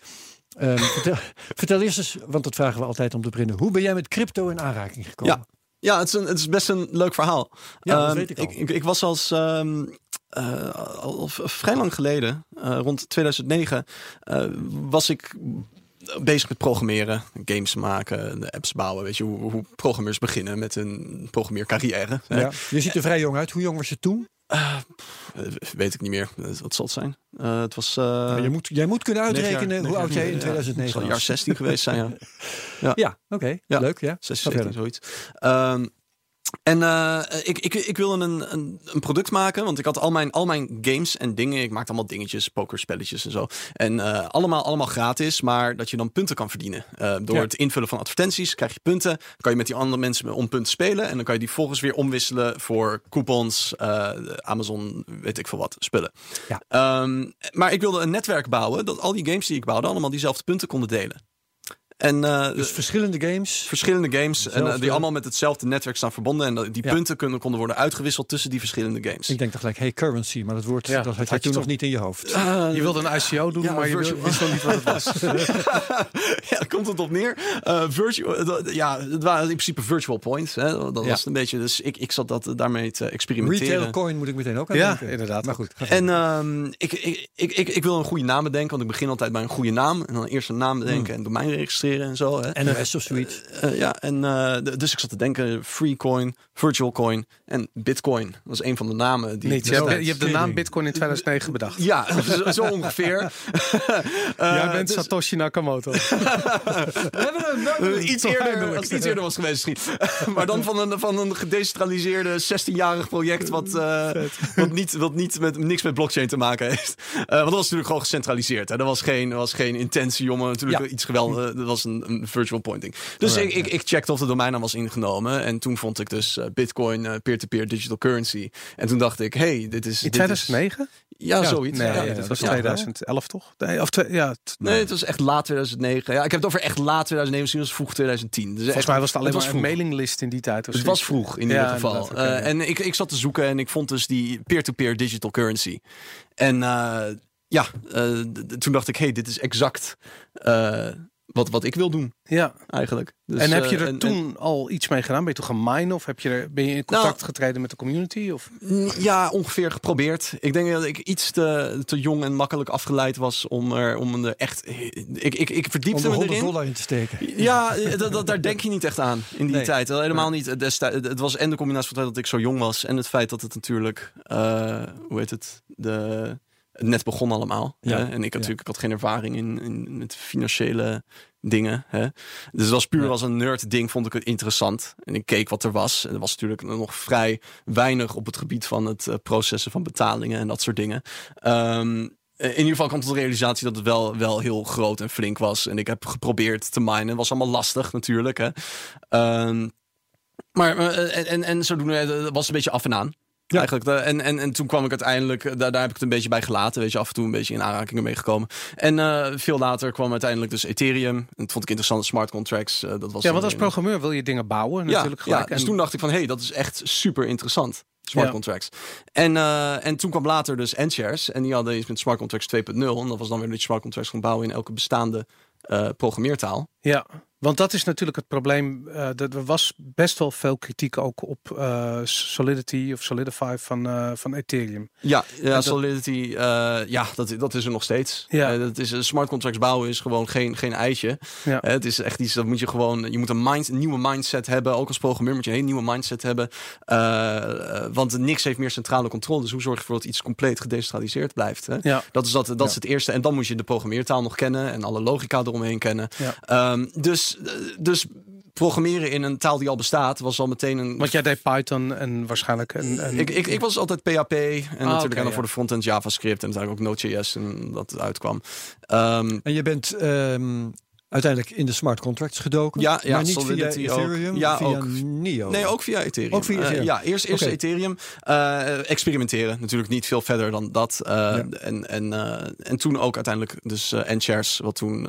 Ehm, vertel, vertel eerst eens, want dat vragen we altijd om te beginnen. Hoe ben jij met crypto in aanraking gekomen? Ja, het is, een, het is best een leuk verhaal. Ja, dat Ehm, weet ik al. Ik, ik, was als ehm, eh, al vrij lang geleden, eh, rond 2009, eh, was ik bezig met programmeren, games maken, de apps bouwen. Weet je hoe, hoe programmeurs beginnen met een programmeercarrière. hè? Ja. Je ziet er vrij jong uit. Hoe jong was je toen? Eh, weet ik niet meer. Eh, Wat zal het zijn? Eh, het was. eh, Nou, je moet, jij moet kunnen uitrekenen jaar- hoe oud jij in ja, 2009 het zal was. jaar 16 geweest zijn, ja. Ja, oké. Ja. Leuk, ja. 16, Ga 17, verder. zoiets. Ehm, en eh, ik, ik, ik wilde een, een, een product maken, want ik had al mijn, al mijn games en dingen. Ik maakte allemaal dingetjes, pokerspelletjes en zo. En eh, allemaal, allemaal gratis, maar dat je dan punten kan verdienen. Eh, door Ja. het invullen van advertenties krijg je punten. Dan kan je met die andere mensen om punten spelen. En dan kan je die volgens weer omwisselen voor coupons, Amazon, weet ik veel wat, spullen. Ja. Ehm, maar ik wilde een netwerk bouwen dat al die games die ik bouwde allemaal diezelfde punten konden delen. En eh, Dus verschillende games. verschillende games en, eh, die allemaal met hetzelfde netwerk staan verbonden. En dat- die Ja. punten kunnen, konden worden uitgewisseld tussen die verschillende games. Ik denk toch gelijk, hey, currency. Maar dat woord Ja, dat had je toen nog niet in je hoofd. Eh, Je wilde een ICO doen, Ja, maar je wist nog niet wat het was. ja, daar komt het op neer. Eh, virtual, dat- ja, het waren in principe virtual points. Hè. Dat Ja. was een beetje. Dus ik, ik zat dat, daarmee te experimenteren. Retail coin moet ik meteen ook aan Ja, denken. inderdaad. Maar goed. En ehm, ik, ik, ik, ik, ik wil een goede naam bedenken, want ik begin altijd bij een goede naam. En dan eerst een naam bedenken en domein registreren en zo. Hè. NOS of zoiets. Eh, ja, en eh, dus ik zat te denken: Freecoin, Virtual Coin en Bitcoin. Dat was een van de namen die. Niet. Je hebt, je hebt de naam Bitcoin in 2009 bedacht. Ja, zo, ongeveer. Eh, Jij bent dus- Satoshi Nakamoto. We hebben hem. Eh, iets eerder, als het iets eerder was geweest misschien. maar dan van een, van een gedecentraliseerde 16-jarig project wat, eh, wat, niet, wat niet met, niks met blockchain te maken heeft. Eh, want dat was natuurlijk gewoon gecentraliseerd. Hè. Dat was geen, was geen intentie om eh, natuurlijk Ja. iets geweldig. Was een, een virtual pointing. Dus ik, ik, ik checkte of de domeinnaam was ingenomen. En toen vond ik dus eh, Bitcoin, eh, peer-to-peer digital currency. En toen dacht ik, hey, dit is... In dit is- 2009? ja, zoiets. Nee, ja, dat was ja. 2011 toch? Nee, of twee, ja, Nee, het was echt laat 2009. Ja, ik heb het over echt laat 2009, misschien was het vroeg 2010. Dus Volgens echt- mij was het alleen was maar een vroeg. mailinglist in die tijd. of Het was vroeg in Ja, ieder geval. Eh, ja. en ik, ik zat te zoeken en ik vond dus die peer-to-peer digital currency. En ja, toen dacht ik, hey, dit is exact wat, wat ik wil doen Ja. eigenlijk. Dus, en heb je eh, er en- toen al iets mee gedaan? Ben je toen gaan minen? Of heb je er, ben je in contact Nou- getreden met de community? Of? en- ja, ongeveer geprobeerd. Ik denk dat ik iets te, te jong en makkelijk afgeleid was om er, om er echt... Ik, ik, ik Om verdiepte er me 100 erin. dollar in te steken. Ja, dat, dat, daar denk je niet echt aan in die Nee. tijd. Helemaal niet. Destijds, het was en de combinatie van het feit dat ik zo jong was... en het feit dat het natuurlijk... eh, hoe heet het? De, het net begon allemaal. Ja. Hè? En ik, had natuurlijk, ik had geen ervaring in, in met financiële dingen. Hè? Dus het was puur Ja. als een nerd ding vond ik het interessant. En ik keek wat er was. En er was natuurlijk nog vrij weinig op het gebied van het eh, processen van betalingen en dat soort dingen. Ehm, in ieder geval kwam tot de realisatie dat het wel, wel heel groot en flink was. En ik heb geprobeerd te minen. Het was allemaal lastig natuurlijk. Hè? Ehm, maar eh, en, en, en zodoende eh, was het een beetje af en aan. Ja. Eigenlijk. eh, En, en, en toen kwam ik uiteindelijk, eh, daar, daar heb ik het een beetje bij gelaten. Weet je, af en toe een beetje in aanrakingen mee gekomen. En eh, veel later kwam uiteindelijk dus Ethereum. En dat vond ik interessant, smart contracts. dat was Ja, want als programmeur wil je dingen bouwen natuurlijk ja, gelijk. dus En- toen dacht ik van, hé, hey, dat is echt super interessant. Smart Ja. contracts. En, en toen kwam later dus Enshares. En die hadden iets met smart contracts 2.0. En dat was dan weer dat je smart contracts kon bouwen in elke bestaande programmeertaal. ja. Want dat is natuurlijk het probleem. eh, dat er was best wel veel kritiek ook op eh, Solidity of Solidify van, eh, van Ethereum. Ja, ja dat- Solidity, ja, dat, dat is er nog steeds. Ja. Dat is, smart contracts bouwen is gewoon geen, geen eitje. Ja. Het is echt iets, dat moet je gewoon, je moet een, mind, een nieuwe mindset hebben. Ook als programmeur moet je een hele nieuwe mindset hebben. Want niks heeft meer centrale controle. Dus hoe zorg je ervoor dat iets compleet gedecentraliseerd blijft? Hè? Ja. Dat, is, dat, dat is het eerste. En dan moet je de programmeertaal nog kennen en alle logica eromheen kennen. Ja. Ehm, dus, eh, dus programmeren in een taal die al bestaat, was al meteen een Want jij deed Python en waarschijnlijk een. een ik, ik, ik was altijd PHP en natuurlijk oké, en dan ja. voor de frontend JavaScript en uiteindelijk ook Node.js en dat het uitkwam. Ehm, En je bent ehm, uiteindelijk in de smart contracts gedoken. Ja, ja, maar niet via ook. Ethereum, Ja, via ook. Neo. nee, ook via Ethereum. Ook via Eh, Ethereum. ja, eerst, eerst. Ethereum. eh, experimenteren. Natuurlijk niet veel verder dan dat. Eh, Ja. en, en, en toen ook uiteindelijk dus Enshares, wat toen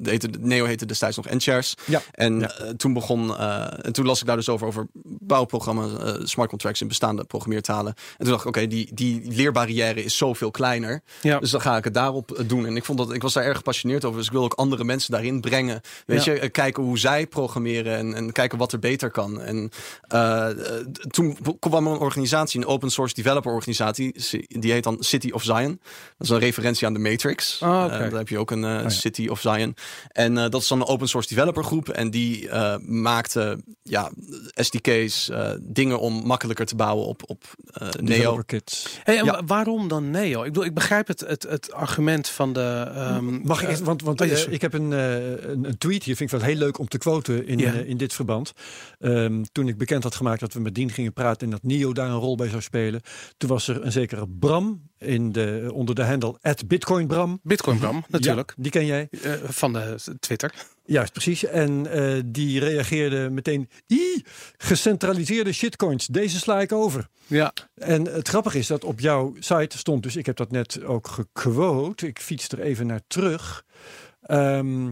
de heette, Neo heette destijds nog Enshares. Ja. En Ja. toen begon, en toen las ik daar dus over, over bouwprogramma's, smart contracts in bestaande programmeertalen. En toen dacht ik, oké, die, die leerbarrière is zoveel kleiner. Ja. Dus dan ga ik het daarop doen. En ik vond dat ik was daar erg gepassioneerd over. Dus ik wil ook andere mensen daarin brengen. Weet Ja. je, eh, kijken hoe zij programmeren en, en kijken wat er beter kan. En eh, eh, toen kwam er een organisatie, een open source developer organisatie. Die heet dan City of Zion. Dat is een referentie aan de Matrix. Oké. Eh, daar heb je ook een eh, ja. City of Zion. En eh, dat is dan een open source developer groep. En die eh, maakte ja, SDK's, eh, dingen om makkelijker te bouwen op, op eh, Neo. Hey, en Ja. waarom dan Neo? Ik bedoel, ik begrijp het, het, het argument van de. ehm, Mag ik want, want oh, ik heb een, eh, een, een tweet hier, vind ik wel heel leuk om te quoten in, Ja. eh, in dit verband. Ehm, toen ik bekend had gemaakt dat we met Dien gingen praten en dat Nio daar een rol bij zou spelen. Toen was er een zekere Bram in de, onder de handle at Bitcoin Bram. Bitcoin Bram, natuurlijk. Ja, die ken jij. Eh, van de Twitter. Juist, precies. En eh, die reageerde meteen, "Ii, gecentraliseerde shitcoins, deze sla ik over. Ja. En het grappige is dat op jouw site stond, dus ik heb dat net ook gequote. Ik fiets er even naar terug. Ehm,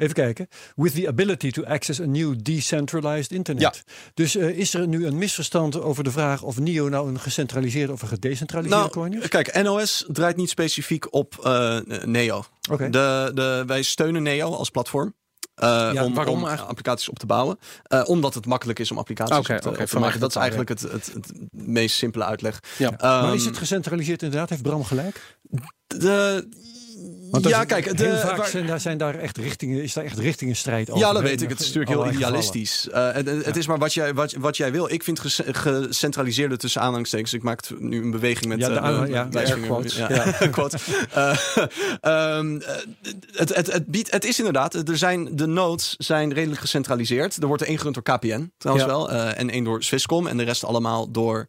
even kijken. With the ability to access a new decentralized internet. Dus eh, is er nu een misverstand over de vraag of NIO nou een gecentraliseerde of een gedecentraliseerde coin Nou, is? kijk, NOS draait niet specifiek op eh, Neo. De, de, wij steunen Neo als platform. eh, Ja, om, waarom om eigenlijk? applicaties op te bouwen. Eh, omdat het makkelijk is om applicaties op te, op maken. Dat is eigenlijk het, het, het meest simpele uitleg. Ja. maar is Ehm, het gecentraliseerd inderdaad? Heeft Bram gelijk? de, Want ja, kijk, de, heel vaak waar- zijn daar, zijn daar echt richtingen, is daar echt richtingenstrijd over. Ja, dat weet ik. Het is natuurlijk heel idealistisch. Eh, en het is maar wat jij, wat, wat jij wil. Ik vind gece- gecentraliseerde tussen aanhalingstekens. Ik maak het nu een beweging met Ja, de mijn ja, de quote. Eh, ehm, eh, het, het, het, biedt, het is inderdaad, er zijn, de nodes zijn redelijk gecentraliseerd. Er wordt er één gerund door KPN trouwens wel. en één door Swisscom. En de rest allemaal door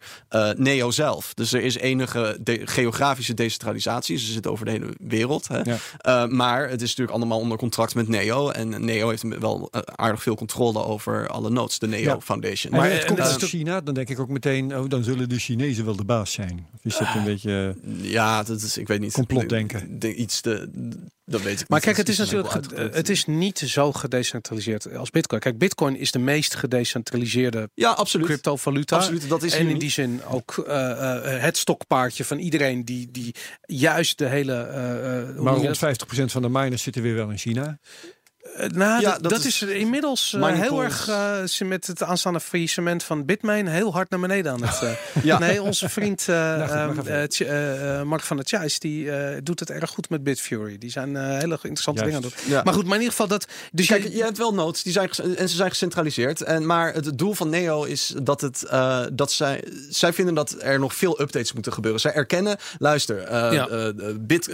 Neo zelf. Dus er is enige de- geografische decentralisatie. Ze zitten over de hele wereld. Hè. Ja. Uh, maar het is natuurlijk allemaal onder contract met Neo. En Neo heeft wel uh, aardig veel controle over alle nodes. De Neo Ja. Foundation. Maar Maar, het en komt het is uit China, dan denk ik ook meteen, oh, dan zullen de Chinezen wel de baas zijn. Of is dat een beetje... ja, dat is, ik weet niet. Complotdenken. Iets te, dat weet ik Maar niet. kijk, het is natuurlijk het is niet zo gedecentraliseerd als Bitcoin. Kijk, Bitcoin is de meest gedecentraliseerde Ja, absoluut. cryptovaluta. Absoluut, dat is en in die zin ook eh, eh, het stokpaardje van iedereen die, die juist de hele. eh, Maar rond 50% van de miners zitten weer wel in China. Dat? Eh, nou, Ja, dat, is is inmiddels eh, mining heel erg eh, ze met het aanstaande faillissement van Bitmain heel hard naar beneden aan het. eh, Ja. Nee, onze vriend Nou ehm, eh, eh, eh, Mark van der Tjijs, die eh, doet het erg goed met Bitfury. Die zijn eh, hele interessante Juist. dingen aan het doen. Ja. Maar goed, maar in ieder geval dat. Dus Kijk, je, je hebt wel nodes die zijn en ze zijn gecentraliseerd. En, maar het doel van Neo is dat het uh, dat zij, zij vinden dat er nog veel updates moeten gebeuren. Zij erkennen, luister, uh, Ja. uh, bit,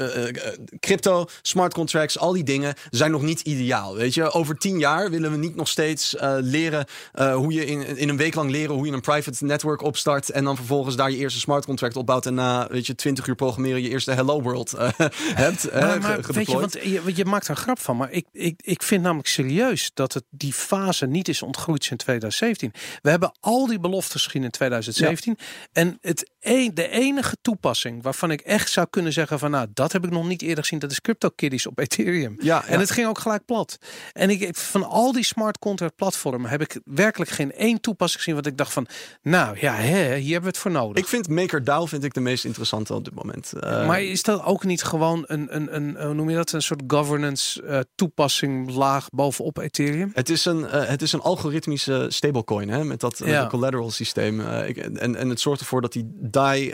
crypto, smart contracts, al die dingen zijn nog niet ideaal. Weet je, over tien jaar willen we niet nog steeds uh, leren hoe je in, in een week lang leren hoe je een private network opstart en dan vervolgens daar je eerste smart contract opbouwt en na weet je twintig uur programmeren je eerste hello world hebt. Maar, maar weet je, want je, je maakt er een grap van, maar ik, ik, ik vind namelijk serieus dat het die fase niet is ontgroeid sinds 2017. We hebben al die beloftes gezien in 2017 en het een, de enige toepassing waarvan ik echt zou kunnen zeggen van nou dat heb ik nog niet eerder gezien, dat is CryptoKitties op Ethereum. Ja, En het ging ook gelijk plat. Gehad. En ik, van al die smart contract platformen heb ik werkelijk geen één toepassing gezien wat ik dacht van, nou ja, hè, hier hebben we het voor nodig. Ik vind MakerDAO vind ik de meest interessante op dit moment. Eh, maar is dat ook niet gewoon een, een, een, hoe noem je dat, een soort governance eh, toepassing laag bovenop Ethereum? Het is een, eh, het is een algoritmische stablecoin hè, met dat, Ja. collateral systeem. Ik, en, en het zorgt ervoor dat die DAI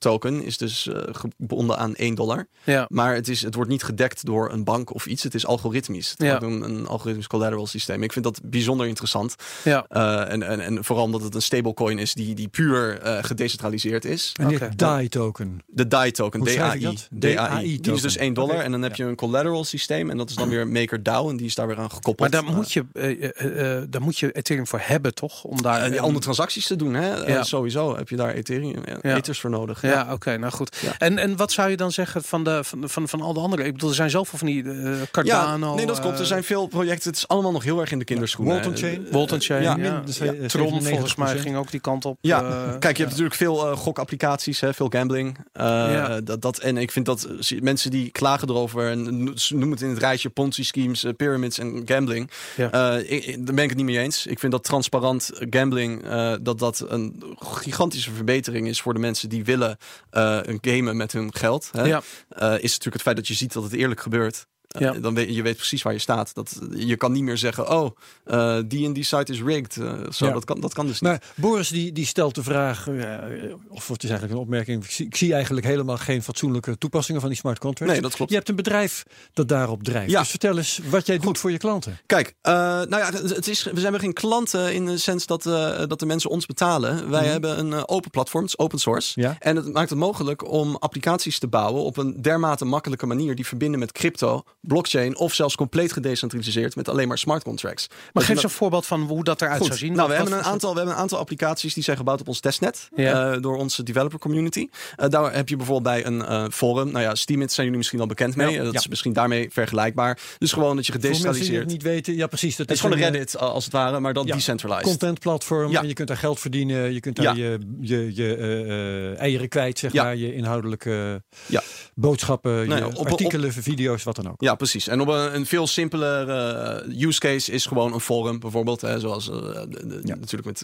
token is dus eh, gebonden aan 1 dollar. Ja. Maar het, is, het wordt niet gedekt door een bank of iets. Het is algoritmisch. Het Ja. een, een algoritmisch collateral systeem. Ik vind dat bijzonder interessant. Ja. Eh, en, en, en vooral omdat het een stablecoin is die, die puur eh, gedecentraliseerd is. En. DAI token. De DAI token, DAI. DAI. Die is dus 1 dollar. En dan heb ja. je een collateral systeem. En dat is dan weer MakerDAO. En die is daar weer aan Maar gekoppeld. daar Eh, moet, je, eh, eh, eh, daar moet je Ethereum voor hebben, toch? Om daar andere transacties te doen, hè? Sowieso heb je daar Ethereum, ethers voor nodig. Ja, oké, nou goed. Ja. En, en wat zou je dan zeggen van, de, van, van, van al de andere? Ik bedoel, er zijn zoveel van die eh Cardano. nee, dat klopt. Er eh, zijn veel projecten. Het is allemaal nog heel erg in de kinderschoenen. Walton Eh, Chain. Walton Chain, Ja. ja. Min- dus, Ja. eh, Tron 97%. volgens mij ging ook die kant op. Ja, eh, kijk, je hebt natuurlijk veel eh, gokapplicaties, hè, veel gambling. Eh, Ja. dat, dat, en ik vind dat eh, mensen die klagen erover en noemen het in het rijtje Ponzi schemes, eh, pyramids en gambling. Ja. Eh, ik, daar ben ik het niet mee eens. Ik vind dat transparant gambling, eh, dat dat een gigantische verbetering is voor de mensen die willen een gamen met hun geld. Hè. Ja. Eh, is natuurlijk het feit dat je ziet dat het eerlijk gebeurt. Eh, Ja. dan weet je weet precies waar je staat. Dat, je kan niet meer zeggen, oh, eh, die en die site is rigged. eh, zo, Ja. dat, kan, dat kan dus niet. Maar Boris die, die stelt de vraag, eh, of het is eigenlijk een opmerking. Ik zie, ik zie eigenlijk helemaal geen fatsoenlijke toepassingen van die smart contracts. Nee, dat klopt. Je hebt een bedrijf dat daarop drijft. Ja. Dus vertel eens wat jij doet voor je klanten. Kijk, eh, nou ja, het is, we zijn geen klanten in de sens dat, eh, dat de mensen ons betalen. Wij hebben een eh, open platform, het is open source. Ja. En het maakt het mogelijk om applicaties te bouwen op een dermate makkelijke manier die verbinden met crypto, blockchain of zelfs compleet gedecentraliseerd met alleen maar smart contracts. Maar Dat geef eens een voorbeeld van hoe dat eruit Goed. zou zien. Nou, we hebben, een aantal, we hebben een aantal applicaties die zijn gebouwd op ons testnet. Ja. eh, door onze developer community. Eh, daar heb je bijvoorbeeld bij een eh, forum. Nou ja, Steemit zijn jullie misschien al bekend mee. Ja. Dat Ja. is misschien daarmee vergelijkbaar. Dus gewoon dat je Voor mensen die gedecentraliseerd. het niet weten, ja precies. Dat Het is gewoon een Reddit als het ware, maar dan ja, decentralized. contentplatform. Ja. En je kunt daar geld verdienen. Je kunt daar je, je, je eieren kwijt, zeg Ja. maar. Je inhoudelijke Ja. boodschappen, Nee, je op- op- artikelen, video's, wat dan ook. Ja, precies. En op een, een veel simpeler eh, use case is gewoon een forum bijvoorbeeld. Hè, zoals eh, de- de- Ja. natuurlijk met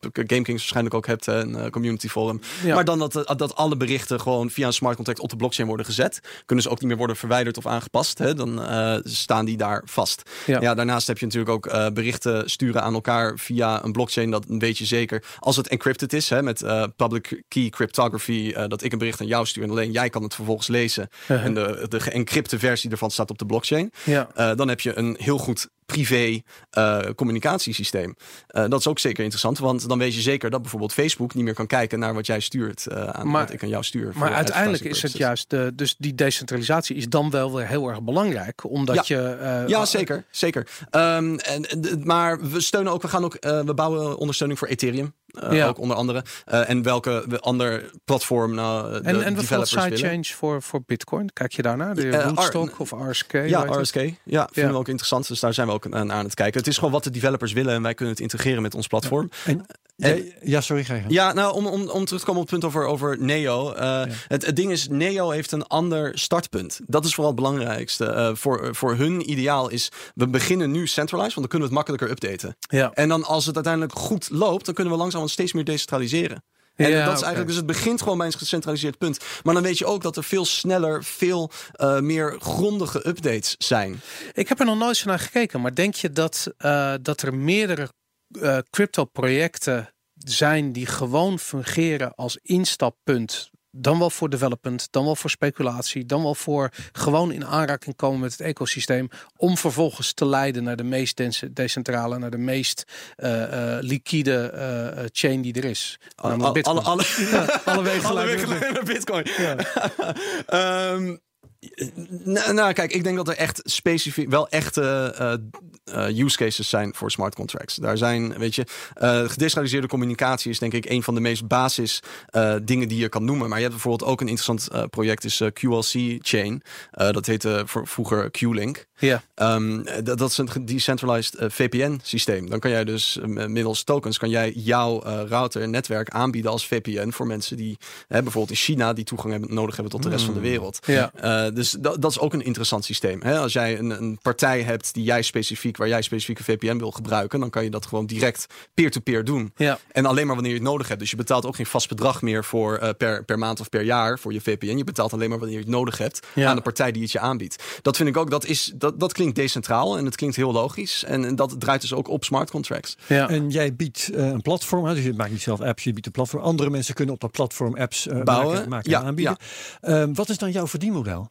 eh, GameKings waarschijnlijk ook hebt, hè, een community forum. Ja. Maar dan dat, dat alle berichten gewoon via een smart contract op de blockchain worden gezet. Kunnen ze ook niet meer worden verwijderd of aangepast. Hè, dan staan die daar vast. Ja. Ja. daarnaast heb je natuurlijk ook berichten sturen aan elkaar via een blockchain. Dat weet je zeker. Als het encrypted is, hè, met public key cryptography. dat ik een bericht aan jou stuur en alleen jij kan het vervolgens lezen. Uh-huh. En de, de geëncrypte versie ervan staat op de blockchain. Ja. Eh, dan heb je een heel goed privé eh, communicatiesysteem. Eh, dat is ook zeker interessant, want dan weet je zeker dat bijvoorbeeld Facebook niet meer kan kijken naar wat jij stuurt aan Maar- wat ik aan jou stuur. Maar uiteindelijk is het juist, de, dus die decentralisatie is dan wel weer heel erg belangrijk. Omdat je... Ja, zeker, zeker. Ehm, en, maar we steunen ook, we gaan ook, we bouwen ondersteuning voor Ethereum. Eh, Ja. Ook onder andere. Eh, en welke we- ander platform nou de En, en developers willen. sidechange voor, voor Bitcoin. Kijk je daarnaar? De Eh, Rootstock R- of RSK? Ja? RSK. Ja, vinden Ja. we ook interessant. Dus daar zijn we ook aan, aan het kijken. Het is gewoon wat de developers willen en wij kunnen het integreren met ons platform. En, En- ja, ja, sorry, ga je. Ja, nou, om, om, om terug te komen op het punt over, over Neo. eh, het, het ding is, Neo heeft een ander startpunt. Dat is vooral het belangrijkste. Eh, voor, voor hun ideaal is, we beginnen nu centralized, want dan kunnen we het makkelijker updaten. Ja. En dan als het uiteindelijk goed loopt, dan kunnen we langzaam steeds meer decentraliseren. En Ja, dat is eigenlijk, dus het begint gewoon bij een gecentraliseerd punt. Maar dan weet je ook dat er veel sneller, veel eh, meer grondige updates zijn. Ik heb er nog nooit zo naar gekeken, maar denk je dat, dat er meerdere eh, crypto-projecten zijn die gewoon fungeren als instappunt? Dan wel voor development, dan wel voor speculatie, dan wel voor gewoon in aanraking komen met het ecosysteem. Om vervolgens te leiden naar de meest dense- decentrale, naar de meest eh, eh, liquide eh, chain die er is. Alle, alle, alle, alle wegen alle wegen naar leiden naar Bitcoin. Ehm, nou, nou, kijk, ik denk dat er echt specifiek wel echte eh, eh, use cases zijn voor smart contracts. Daar zijn, weet je, eh, gedecentraliseerde communicatie is denk ik een van de meest basis dingen die je kan noemen. Maar je hebt bijvoorbeeld ook een interessant project, is QLC Chain. Dat heette vroeger Q-Link. Ja. Ehm, dat, dat is een decentralized eh, VPN-systeem. Dan kan jij dus middels tokens kan jij jouw router en netwerk aanbieden als VPN voor mensen die bijvoorbeeld in China die toegang hebben, nodig hebben tot de rest van de wereld. Ja. Dus dat, dat is ook een interessant systeem. Hè? Als jij een, een partij hebt die jij specifiek, waar jij specifiek een VPN wil gebruiken, dan kan je dat gewoon direct peer-to-peer doen. Ja. En alleen maar wanneer je het nodig hebt. Dus je betaalt ook geen vast bedrag meer voor eh, per, per maand of per jaar voor je VPN. Je betaalt alleen maar wanneer je het nodig hebt Ja. aan de partij die het je aanbiedt. Dat vind ik ook, dat, is, dat, dat klinkt decentraal en het klinkt heel logisch. En, en dat draait dus ook op smart contracts. Ja. En jij biedt eh, een platform, hè, dus je maakt niet zelf apps, je biedt een platform. Andere mensen kunnen op dat platform apps eh, Bouwen, maken, maken ja, en aanbieden. Ehm, wat is dan jouw verdienmodel?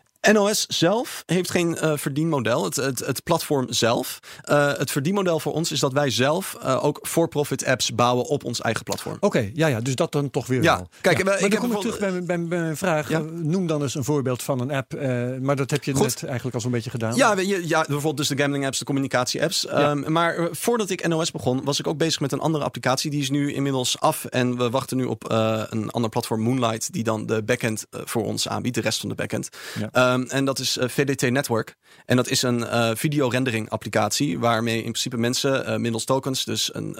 NOS zelf heeft geen eh, verdienmodel. Het, het, het platform zelf. Eh, het verdienmodel voor ons is dat wij zelf eh, ook for-profit apps bouwen op ons eigen platform. Oké, ja, ja, dus dat dan toch weer Ja, wel. kijk, ja. we- maar ik heb kom bijvoorbeeld- terug bij, mijn- bij, bij mijn vraag. Ja. Noem dan eens een voorbeeld van een app. maar dat heb je Goed. net eigenlijk al zo'n beetje gedaan. Ja, we- ja, bijvoorbeeld dus de gambling apps, de communicatie apps. Ehm, maar voordat ik NOS begon, was ik ook bezig met een andere applicatie. Die is nu inmiddels af. En we wachten nu op een ander platform, Moonlight, die dan de backend voor ons aanbiedt. De rest van de backend. Ja. Ehm, en dat is eh, VDT Network. En dat is een eh videorendering applicatie. Waarmee in principe mensen eh, middels tokens dus een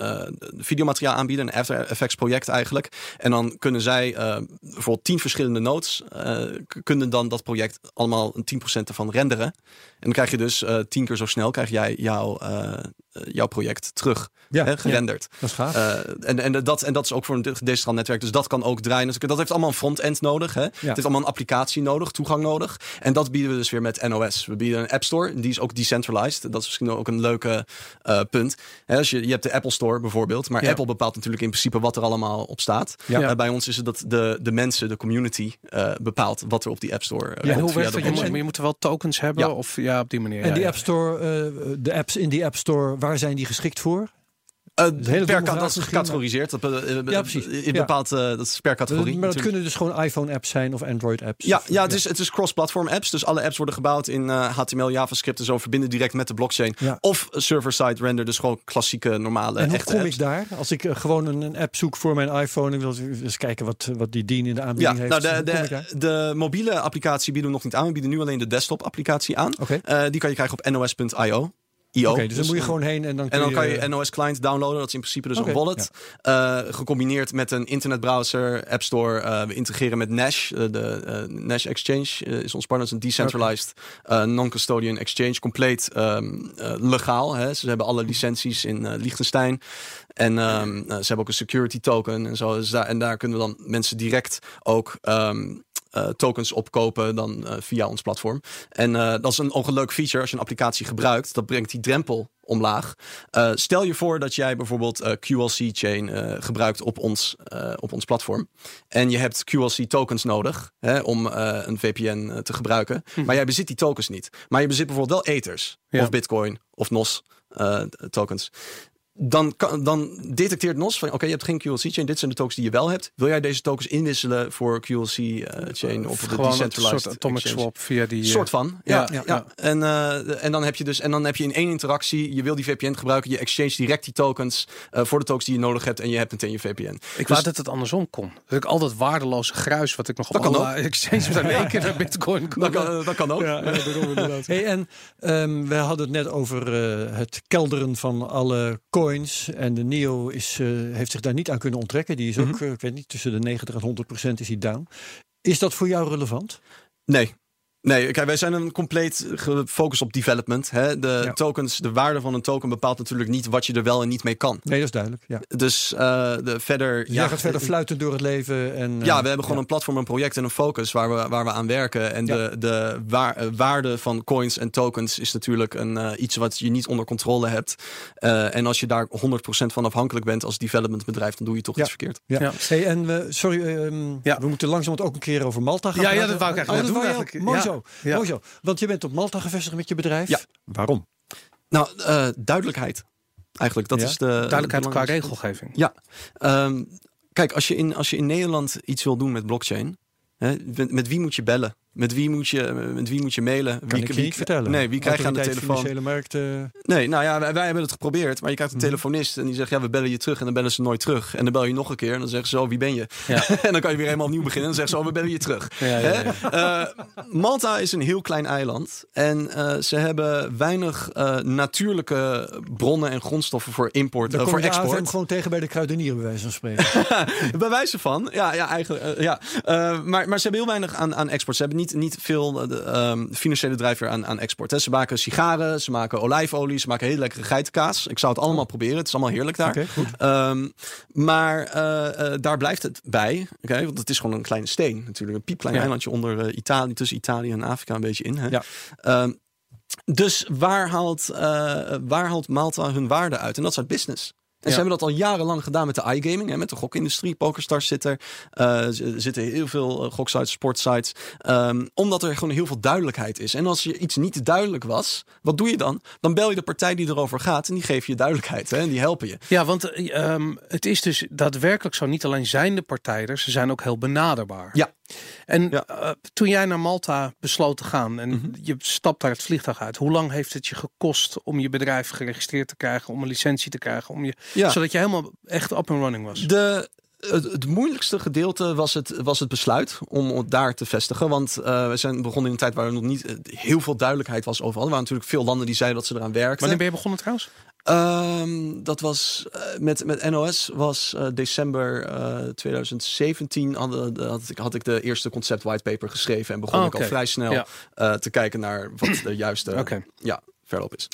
videomateriaal aanbieden. Een After Effects project eigenlijk. En dan kunnen zij bijvoorbeeld tien verschillende nodes. kunnen dan dat project allemaal een 10% ervan renderen. En dan krijg je dus tien keer zo snel krijg jij jouw, jouw project terug. Ja, hè, gerenderd. Dat is gaaf. En, en, dat, en dat is ook voor een decentraal netwerk. Dus dat kan ook draaien. Dus dat heeft allemaal een front-end nodig. Hè? Het heeft allemaal een applicatie nodig, toegang nodig. En dat bieden we dus weer met NOS. We bieden een App Store. Die is ook decentralized. Dat is misschien ook een leuke eh, punt. Hè, als je, je hebt de Apple Store bijvoorbeeld. Maar Ja. Apple bepaalt natuurlijk in principe wat er allemaal op staat. Ja. Eh, bij ons is het dat de, de mensen, de community, eh, bepaalt wat er op die App Store En komt hoe dat? Je moet, je moet er wel tokens hebben? Ja. Of ja, op die manier. en ja, die ja. App Store, eh, de apps in die App Store, waar zijn die geschikt voor? Eh, per, domme ka- vraag dat is gecategoriseerd. Dat, eh, eh, Ja, precies. In Ja. bepaald, eh, dat is per categorie. maar dat natuurlijk. kunnen dus gewoon iPhone-apps zijn of Android-apps. Ja, Of- ja, het is, het is cross-platform apps. Dus alle apps worden gebouwd in eh, HTML, JavaScript en zo. Verbinden direct met de blockchain. Ja. Of server-side render. Dus gewoon klassieke, normale, En hoe echte kom apps. ik daar? Als ik eh, gewoon een, een app zoek voor mijn iPhone, ik wil eens kijken wat, wat die dien in de aanbieding Ja, heeft. nou, de, de, de mobiele applicatie bieden we nog niet aan. We bieden nu alleen de desktop-applicatie aan. Eh, die kan je krijgen op nos.io. Oké, dus dan moet je gewoon heen en dan kun En dan kan je... NOS Client downloaden. Dat is in principe dus een wallet. Eh, gecombineerd met een internetbrowser, App Store. Eh, we integreren met Nash. eh, de Nash Exchange is ons partner. Is een decentralized non-custodian exchange. Compleet ehm, eh, legaal. Hè. Ze hebben alle licenties in Liechtenstein. En ehm, eh, ze hebben ook een security token en zo. Dus daar, en daar kunnen we dan mensen direct ook... ehm, eh, tokens opkopen dan eh, via ons platform. En eh, dat is een, leuk feature als je een applicatie gebruikt. Dat brengt die drempel omlaag. Stel je voor dat jij bijvoorbeeld QLC-chain gebruikt op ons, op ons platform. En je hebt QLC-tokens nodig hè, om een VPN te gebruiken. Maar jij bezit die tokens niet. Maar je bezit bijvoorbeeld wel Ethers Ja. of Bitcoin of NOS tokens. Dan, kan, dan detecteert NOS van oké, je hebt geen QLC-chain. Dit zijn de tokens die je wel hebt. Wil jij deze tokens inwisselen voor QLC-chain of de Gewoon een decentralized soort atomic exchange? swap via die... eh, soort van. Ja, ja, ja, ja. En, eh, en dan heb je dus en dan heb je in één interactie, je wil die VPN gebruiken, je exchange direct die tokens eh, voor de tokens die je nodig hebt en je hebt meteen je VPN. Ik Dus- wou dat het andersom kon. Dat ik al dat waardeloze gruis wat ik nog op Dat kan alle exchanges met in één keer naar bitcoin kon. dat, kan, dat kan ook. Ja, ja, daarom inderdaad. Hey, en ehm, we hadden het net over eh, het kelderen van alle coins. En de NEO is, eh, heeft zich daar niet aan kunnen onttrekken. Die is ook, Mhm. eh, ik weet niet, tussen de 90 en 100 procent is hij down. Is dat voor jou relevant? Nee. Nee, kijk, wij zijn een compleet gefocust op development. Hè? De Ja. tokens, de waarde van een token bepaalt natuurlijk niet wat je er wel en niet mee kan. Nee, dat is duidelijk. Ja. Dus eh, de, verder. Dus jij gaat verder fluiten door het leven. En, eh, Ja, we hebben gewoon een platform, een project en een focus waar we, waar we aan werken. En Ja. de, de waar- eh, waarde van coins en tokens is natuurlijk een, eh, iets wat je niet onder controle hebt. Eh, en als je daar 100% van afhankelijk bent als developmentbedrijf, dan doe je toch Ja. iets verkeerd. Ja. Ja. Hey, en we, sorry, ehm, Ja. we moeten langzaam ook een keer over Malta gaan Ja, ja, dat wou ik eigenlijk Oh, doen eigenlijk. Mooi Ja. Zo. Ja. Mooi zo. Want je bent op Malta gevestigd met je bedrijf. Ja. Waarom? Nou, eh, duidelijkheid. Eigenlijk, dat Ja? is de. Duidelijkheid qua regelgeving. Ja. Ehm, kijk, als je, in, als je in Nederland iets wil doen met blockchain, hè, met, met wie moet je bellen Met wie moet je, met wie moet je mailen? Kan wie, ik je wie- niet vertellen. Nee, wie krijg je aan de telefoon? Financiële markt. eh, Nee, nou ja, wij, wij hebben het geprobeerd. Maar je krijgt een Mhm. telefonist en die zegt, ja, we bellen je terug. En dan bellen ze nooit terug. En dan bel je nog een keer en dan zeggen ze, oh, wie ben je? Ja. en dan kan je weer helemaal opnieuw beginnen. En dan zeggen ze, oh, we bellen je terug. Ja, ja, ja. Hè? Eh, Malta is een heel klein eiland. En eh, ze hebben weinig eh, natuurlijke bronnen en grondstoffen voor import, Daar kom voor export. gewoon tegen bij de kruidenier, bij wijze van spreken. Bij wijze van, ja, ja eigenlijk. ja. Eh, maar, maar ze hebben heel weinig aan, aan export. Ze hebben niet, niet veel eh, de, ehm, financiële drijfveer aan, aan export. Hè. Ze maken sigaren, ze maken olijfolie, ze maken hele lekkere geitenkaas. Ik zou het allemaal proberen. Het is allemaal heerlijk daar. Ehm, maar eh, eh, daar blijft het bij. Oké, want het is gewoon een kleine steen natuurlijk. Een piepklein Ja. eilandje onder Italië, tussen Italië en Afrika een beetje in. Hè? Ja. Ehm, dus waar haalt, waar haalt Malta hun waarde uit? En dat is uit business. En Ja. ze hebben dat al jarenlang gedaan met de iGaming, hè, met de gokindustrie. PokerStars zit er. Eh, er zitten heel veel uh, goksites, sportsites. Ehm, omdat er gewoon heel veel duidelijkheid is. En als je iets niet duidelijk was, wat doe je dan? Dan bel je de partij die erover gaat en die geven je duidelijkheid. Hè, en die helpen je. Ja, want eh, ehm, het is dus daadwerkelijk zo. Niet alleen zijn de partijen er, ze zijn ook heel benaderbaar. Ja. En Ja. eh, toen jij naar Malta besloot te gaan en Mhm. je stapt daar het vliegtuig uit, hoe lang heeft het je gekost om je bedrijf geregistreerd te krijgen, om een licentie te krijgen, om je, Ja. zodat je helemaal echt up and running was? De, het, het moeilijkste gedeelte was het, was het besluit om daar te vestigen. Want eh, we zijn begonnen in een tijd waar er nog niet eh, heel veel duidelijkheid was overal. Er waren natuurlijk veel landen die zeiden dat ze eraan werkten. Wanneer ben je begonnen trouwens? Ehm, dat was eh, met, met NOS was eh, december eh, 2017 had, had, ik, had ik de eerste concept whitepaper geschreven en begon Ah, ik al vrij snel Ja. eh, te kijken naar wat de juiste ja, verloop is.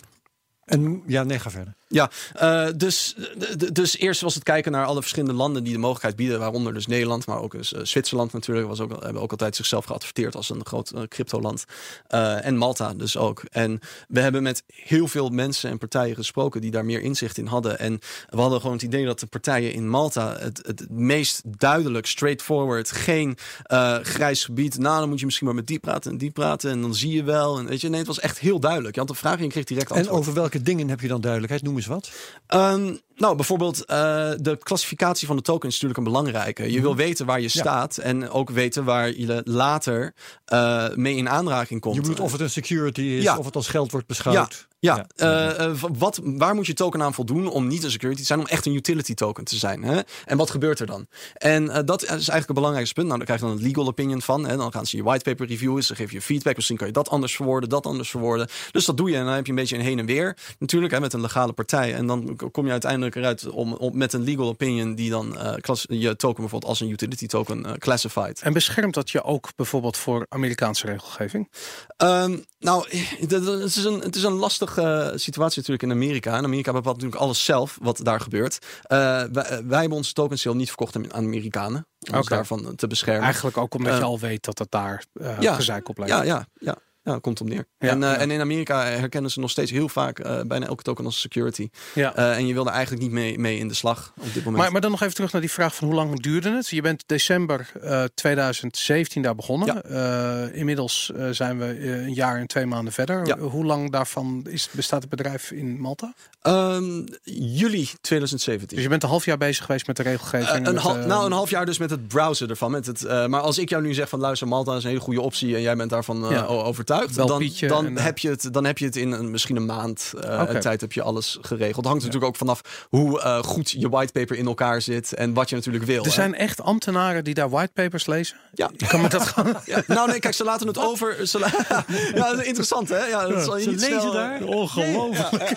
En ja, nee, ga verder. Ja, eh, dus, d- dus eerst was het kijken naar alle verschillende landen die de mogelijkheid bieden, waaronder dus Nederland, maar ook dus, eh, Zwitserland natuurlijk, was ook, hebben ook altijd zichzelf geadverteerd als een groot eh, cryptoland. Eh, en Malta dus ook. En we hebben met heel veel mensen en partijen gesproken die daar meer inzicht in hadden. En we hadden gewoon het idee dat de partijen in Malta het, het meest duidelijk, straightforward, geen eh, grijs gebied. Nou, dan moet je misschien maar met die praten en die praten en dan zie je wel. En weet je, nee, het was echt heel duidelijk. Je had een vraag en je kreeg direct En antwoord. over welke dingen heb je dan duidelijkheid? Noem eens wat. Ehm, nou, bijvoorbeeld eh, de klassificatie van de token is natuurlijk een belangrijke. Je wil weten waar je staat en ook weten waar je later eh, mee in aanraking komt. Je bedoelt of het een security is, Ja. of het als geld wordt beschouwd. Ja, Ja. eh, wat, waar moet je token aan voldoen om niet een security te zijn, om echt een utility token te zijn? Hè? En wat gebeurt er dan? En dat is eigenlijk een belangrijkste punt. Nou, daar krijg je dan een legal opinion van. Hè? Dan gaan ze je whitepaper reviewen, ze geven je feedback. Misschien kan je dat anders verwoorden, dat anders verwoorden. Dus dat doe je en dan heb je een beetje een heen en weer. Natuurlijk hè, met een legale partij. En dan kom je uiteindelijk eruit om, om, met een legal opinion die dan eh, klas- je token bijvoorbeeld als een utility token eh, classified. En beschermt dat je ook bijvoorbeeld voor Amerikaanse regelgeving? Ehm, nou, het het is, een, het is een lastige situatie natuurlijk in Amerika. In Amerika bepaalt natuurlijk alles zelf wat daar gebeurt. Eh, wij, wij hebben onze token sale niet verkocht aan Amerikanen. Om daarvan te beschermen. Eigenlijk ook omdat je Eh, al weet dat het daar eh ja. gezeik op lijkt. ja, ja, ja. Ja, komt op neer. Ja, en, eh, ja. en in Amerika herkennen ze nog steeds heel vaak eh, bijna elke token als security. Ja. Eh, en je wil er eigenlijk niet mee, mee in de slag op dit moment. Maar, maar dan nog even terug naar die vraag van hoe lang duurde het? Je bent december eh, 2017 daar begonnen. Ja. Inmiddels zijn we een jaar en twee maanden verder. Ja. Hoe lang daarvan is, bestaat het bedrijf in Malta? Ehm, juli 2017. Dus je bent een half jaar bezig geweest met de regelgeving. En een hal- nou, een half jaar dus met het browsen ervan. Met het, maar als ik jou nu zeg van luister, Malta is een hele goede optie en jij bent daarvan overtuigd, Dan, dan, en, eh, heb je het, dan heb je het in een, misschien een maand een tijd heb je alles geregeld. Hangt natuurlijk ook vanaf hoe eh, goed je whitepaper in elkaar zit en wat je natuurlijk wil. Er hè. zijn echt ambtenaren die daar whitepapers lezen. Ja. Ik kan me dat. Ja, nou nee, kijk, ze laten het over. Ze la- ja, interessant hè. Ja, dat zal je Ze niet lezen snel, daar. Ongelooflijk.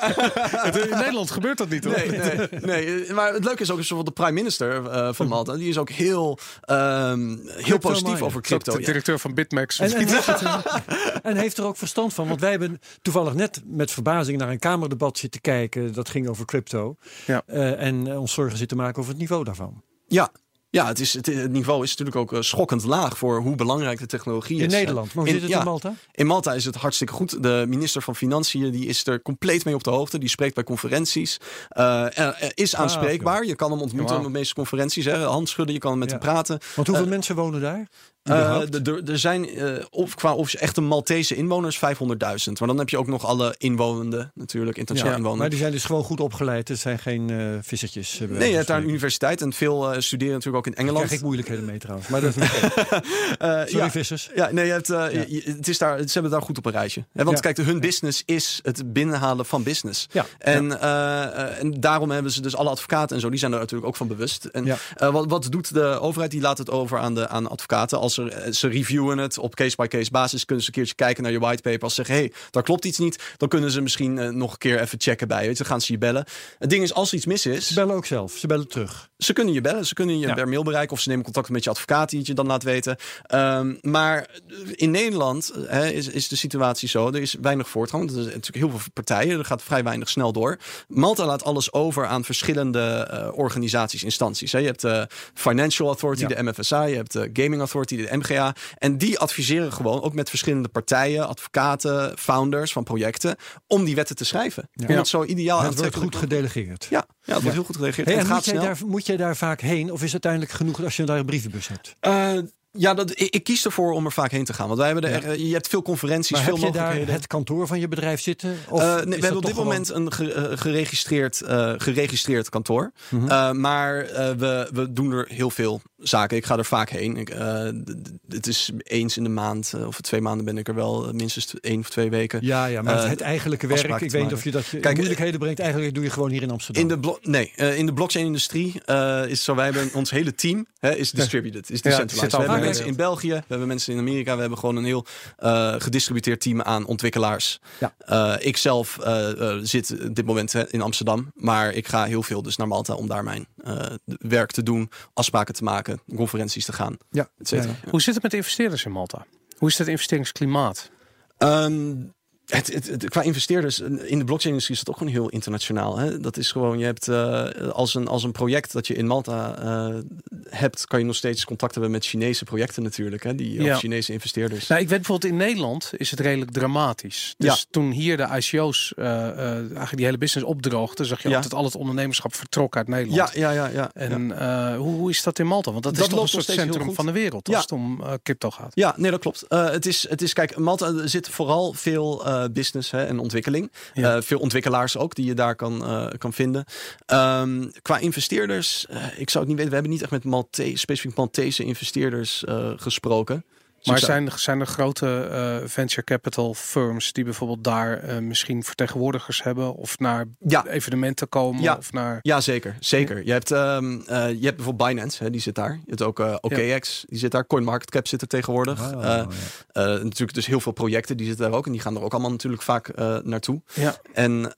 In Nederland gebeurt dat niet hoor. Nee, nee, nee. Maar het leuke is ook, bijvoorbeeld de prime minister van Malta, die is ook heel, ehm, heel positief over crypto. de directeur van Bitmax. En, en, heeft en heeft er ook verstand van? Want wij hebben toevallig net met verbazing naar een Kamerdebat zitten kijken. Dat ging over crypto. Ja. Eh, en ons zorgen zitten maken over het niveau daarvan. Ja. Ja, het, is, het, niveau is natuurlijk ook eh, schokkend laag voor hoe belangrijk de technologie is. In Nederland. Maar hoe zit het ja, in Malta? In Malta is het hartstikke goed. De minister van Financiën die is er compleet mee op de hoogte. Die spreekt bij conferenties. Er- er is Ah, aanspreekbaar. Je kan hem ontmoeten op de meeste conferenties. Hè. Hand schudden, je kan met Ja. hem praten. Want hoeveel mensen wonen daar? Eh, er zijn eh, of, qua of echte Maltese inwoners 500.000. Maar dan heb je ook nog alle inwonenden natuurlijk. Internationale Ja, inwoners. maar die zijn dus gewoon goed opgeleid. Het zijn geen eh vissertjes. Nee, je hebt daar een universiteit en veel studeren natuurlijk ook in Daar Engeland. krijg ik moeilijkheden mee trouwens. Maar dat is Sorry, vissers. Ja, nee, je hebt, het is daar, ze hebben daar goed op een rijtje. Hè, want kijk, hun business is het binnenhalen van business. Ja. En, en daarom hebben ze dus alle advocaten en zo, die zijn er natuurlijk ook van bewust. En wat, wat doet de overheid? Die laat het over aan de aan advocaten. Als er, eh, ze reviewen het op case-by-case basis, kunnen ze een keertje kijken naar je whitepaper. Als ze zeggen, hé, hey, daar klopt iets niet, dan kunnen ze misschien eh, nog een keer even checken bij je. Weet je, Dan gaan ze je bellen. Het ding is, als er iets mis is, Ze bellen ook zelf. Ze bellen terug. ze kunnen je bellen, ze kunnen je Ja. per mail bereiken of ze nemen contact met je advocaat die het je dan laat weten. Ehm, maar in Nederland eh, hè, is, is de situatie zo: er is weinig voortgang. Er zijn natuurlijk heel veel partijen, er gaat vrij weinig snel door. Malta laat alles over aan verschillende eh, organisaties, instanties. Hè. Je hebt de Financial Authority, Ja. de MFSA, je hebt de Gaming Authority, de MGA. En die adviseren gewoon ook met verschillende partijen, advocaten, founders van projecten, om die wetten te schrijven. Om het zo ideaal wordt aantrekkelijk goed gedelegeerd. Ja, ja, het wordt heel goed. Hey, het en gaat moet jij, snel. daar, moet jij daar vaak heen? Of is het uiteindelijk genoeg als je daar een brievenbus hebt? Eh, ja, dat, ik, ik kies ervoor om er vaak heen te gaan. Want wij hebben er, Ja. eh, je hebt veel conferenties, Maar veel heb je daar het kantoor van je bedrijf zitten? Of Eh, is nee, we dat hebben op dit moment een ge- geregistreerd, geregistreerd kantoor. Mhm. Maar we, we doen er heel veel zaken. Ik ga er vaak heen. Ik, eh, het is eens in de maand eh, of twee maanden ben ik er wel eh, minstens één of twee weken. Ja, ja, maar eh, het eigenlijke werk, ik weet niet of je dat Kijk, moeilijkheden brengt. Eigenlijk doe je gewoon hier in Amsterdam. In de, nee, eh, in de blockchain-industrie eh, is zo. Wij hebben ons hele team hè, is distributed, is decentralized. al we hebben mensen in België, we hebben mensen in Amerika, we hebben gewoon een heel eh, gedistributeerd team aan ontwikkelaars. Ja. Eh, ik zelf eh, eh, zit op dit moment hè, in Amsterdam, maar ik ga heel veel dus naar Malta om daar mijn eh, werk te doen, afspraken te maken, conferenties te gaan, ja, et ja. Hoe zit het met investeerders in Malta? Hoe is het investeringsklimaat? Ehm, het, het, het- qua investeerders in de blockchain-industrie is het ook gewoon heel internationaal. Hè? Dat is gewoon, je hebt eh, als, een, als een project dat je in Malta eh, hebt, kan je nog steeds contact hebben met Chinese projecten natuurlijk. Hè? Die, Ja. Chinese investeerders. Nou, ik weet bijvoorbeeld in Nederland is het redelijk dramatisch. Dus Ja. toen hier de ICO's eh, eh, eigenlijk die hele business opdroogde, zag je Ja. altijd al het ondernemerschap vertrok uit Nederland. ja, ja, ja, ja. En eh, hoe, hoe is dat in Malta? Want dat, Dat is toch een soort centrum van de wereld Ja. als het om eh, crypto gaat. Ja, nee, dat klopt. Eh, het, is, het is, kijk, Malta zit vooral veel eh, business hè, en ontwikkeling. Ja. Eh, veel ontwikkelaars ook die je daar kan, eh, kan vinden. Ehm, qua investeerders, eh, ik zou het niet weten. We hebben niet echt met Malte specifiek Maltese investeerders eh, gesproken. Maar zijn, zijn er grote eh, venture capital firms die bijvoorbeeld daar eh, misschien vertegenwoordigers hebben of naar Ja. evenementen komen Ja. of naar Ja, zeker. zeker. Je, hebt, ehm, eh, je hebt bijvoorbeeld Binance, hè, die zit daar. Je hebt ook OKX, die zit daar. CoinMarketCap zit er tegenwoordig. Oh, eh, natuurlijk dus heel veel projecten, die zitten daar ook. En die gaan er ook allemaal natuurlijk vaak naartoe. ja. En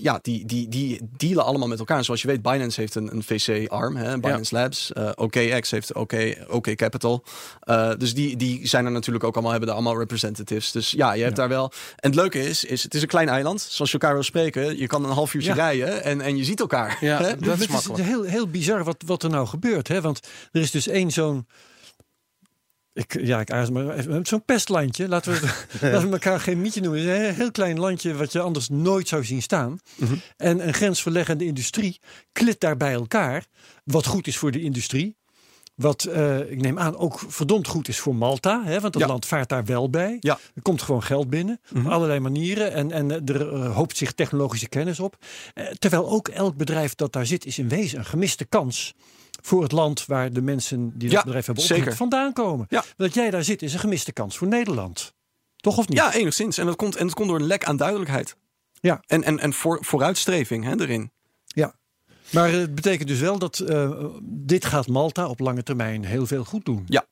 ja, die, die, die dealen allemaal met elkaar. Zoals je weet, Binance heeft een, een VC-arm, Binance Labs. OKX heeft OK, OK Capital. Dus die, die zijn er natuurlijk ook allemaal, hebben daar allemaal representatives. Dus ja, je hebt Ja. daar wel. En het leuke is, is, het is een klein eiland. Zoals je elkaar wil spreken, je kan een half uurtje Ja. rijden en, en je ziet elkaar. Ja, dat is het is makkelijk. heel, heel bizar wat, wat er nou gebeurt. Hè? Want er is dus één zo'n. Ik, ja, ik aarzel maar even. Zo'n pestlandje. Laten we, laten we elkaar geen mietje noemen. Het is een heel klein landje wat je anders nooit zou zien staan. Mhm. En een grensverleggende industrie klit daar bij elkaar. Wat goed is voor de industrie. Wat eh, ik neem aan ook verdomd goed is voor Malta. Hè, want het Ja. land vaart daar wel bij. Ja. Er komt gewoon geld binnen. Mhm. Op allerlei manieren. En, en eh, er eh, hoopt zich technologische kennis op. Terwijl ook elk bedrijf dat daar zit is in wezen een gemiste kans. Voor het land waar de mensen die dat Ja, bedrijf hebben opgericht vandaan komen. Ja. Dat jij daar zit is een gemiste kans voor Nederland. Toch of niet? Ja, enigszins. En dat komt, en dat komt door een lek aan duidelijkheid. Ja. En, en, en voor, vooruitstreving hè, erin. Ja. Maar het betekent dus wel dat eh, dit gaat Malta op lange termijn heel veel goed doen. Ja,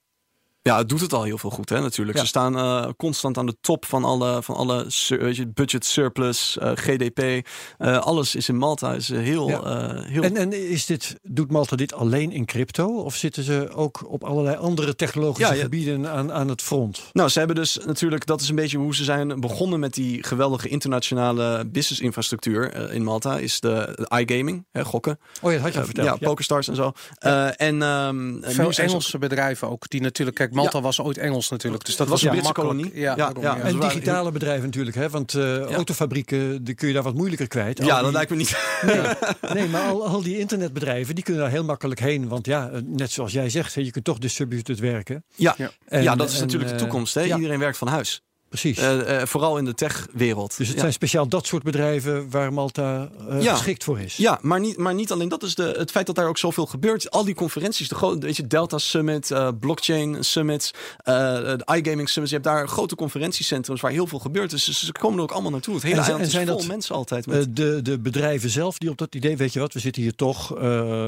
het doet het al heel veel goed, hè, natuurlijk. Ja. Ze staan eh, constant aan de top van alle, van alle sur- weet je, budget surplus, eh, GDP. Eh, alles is in Malta is heel, Ja. eh, heel En, en is dit, doet Malta dit alleen in crypto? Of zitten ze ook op allerlei andere technologische Ja, ja. gebieden aan, aan het front? Nou, ze hebben dus natuurlijk, dat is een beetje hoe ze zijn begonnen met die geweldige internationale business infrastructuur in Malta, is de, de iGaming, hè, gokken. Oh ja, dat had je al verteld. ja, PokerStars en zo. Eh, en ehm, nu Veel Engelse bedrijven ook, die natuurlijk, kijk, Malta was ooit Engels natuurlijk, dus dat was een Britse makkelijk. kolonie. Ja, daarom. En digitale bedrijven natuurlijk, hè? want eh, autofabrieken die kun je daar wat moeilijker kwijt. Ja, die- dat lijkt me niet. Nee, nee maar al, al die internetbedrijven die kunnen daar heel makkelijk heen. Want ja, eh, net zoals jij zegt, je kunt toch distributed werken. Ja, Ja. En- ja dat is en, natuurlijk de eh, toekomst. Hè? ja. Iedereen werkt van huis. Precies. Eh, eh, vooral in de techwereld. dus het Ja. zijn speciaal dat soort bedrijven waar Malta eh, Ja. geschikt voor is. Ja, maar niet, maar niet alleen dat. is de, het feit dat daar ook zoveel gebeurt. Al die conferenties, de grote, weet je, Delta Summit, Blockchain Summits, de iGaming Summits. Je hebt daar grote conferentiecentrums waar heel veel gebeurt. Dus ze, komen er ook allemaal naartoe. Het hele En zijn- eiland en is vol dat, mensen altijd. Met, de, de bedrijven zelf die op dat idee, weet je wat, we zitten hier toch,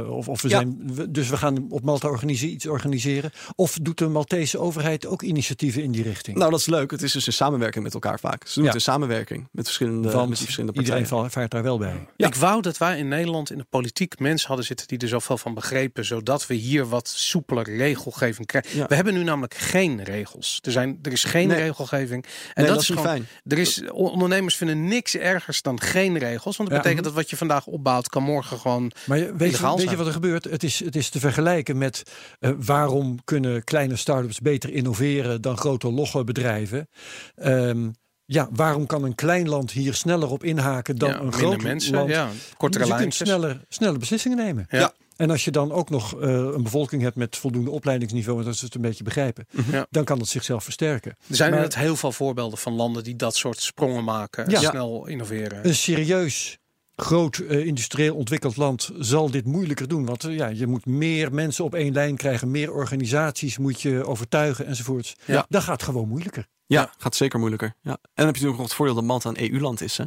of, of we Ja. zijn, dus we gaan op Malta organise- iets organiseren. Of doet de Maltese overheid ook initiatieven in die richting? nou, dat is leuk. Het is dus een samenwerking met elkaar vaak. Ze doen Ja. het in samenwerking met verschillende, Want met die verschillende partijen. iedereen va- vaart daar wel bij. Ja. Ik wou dat wij in Nederland in de politiek mensen hadden zitten die er zoveel van begrepen, zodat we hier wat soepeler regelgeving krijgen. Ja. We hebben nu namelijk geen regels. Er, zijn, er is geen Nee. regelgeving. En Nee, dat, dat is is niet gewoon. fijn. Er is, ondernemers vinden niks ergers dan geen regels. Want dat Ja. betekent dat wat je vandaag opbouwt, kan morgen gewoon. Maar je- weet, je, weet je wat er gebeurt? Het is, het is te vergelijken met eh, waarom kunnen kleine start-ups beter innoveren dan grote logge bedrijven. Ehm, ja, waarom kan een klein land hier sneller op inhaken dan ja, een groot mensen, land? ja, kortere Dus je kunt lijntjes. sneller, sneller beslissingen nemen. Ja. En als je dan ook nog eh, een bevolking hebt met voldoende opleidingsniveau, dat ze het een beetje begrijpen, Ja. dan kan het zichzelf versterken. Er zijn inderdaad heel veel voorbeelden van landen die dat soort sprongen maken. En snel innoveren. Een serieus groot eh, industrieel ontwikkeld land zal dit moeilijker doen. Want eh, ja, je moet meer mensen op één lijn krijgen, meer organisaties moet je overtuigen enzovoorts. Ja. Dat gaat gewoon moeilijker. Ja, gaat zeker moeilijker. Ja. En dan heb je natuurlijk nog het voordeel dat Malta een EU-land is. Hè?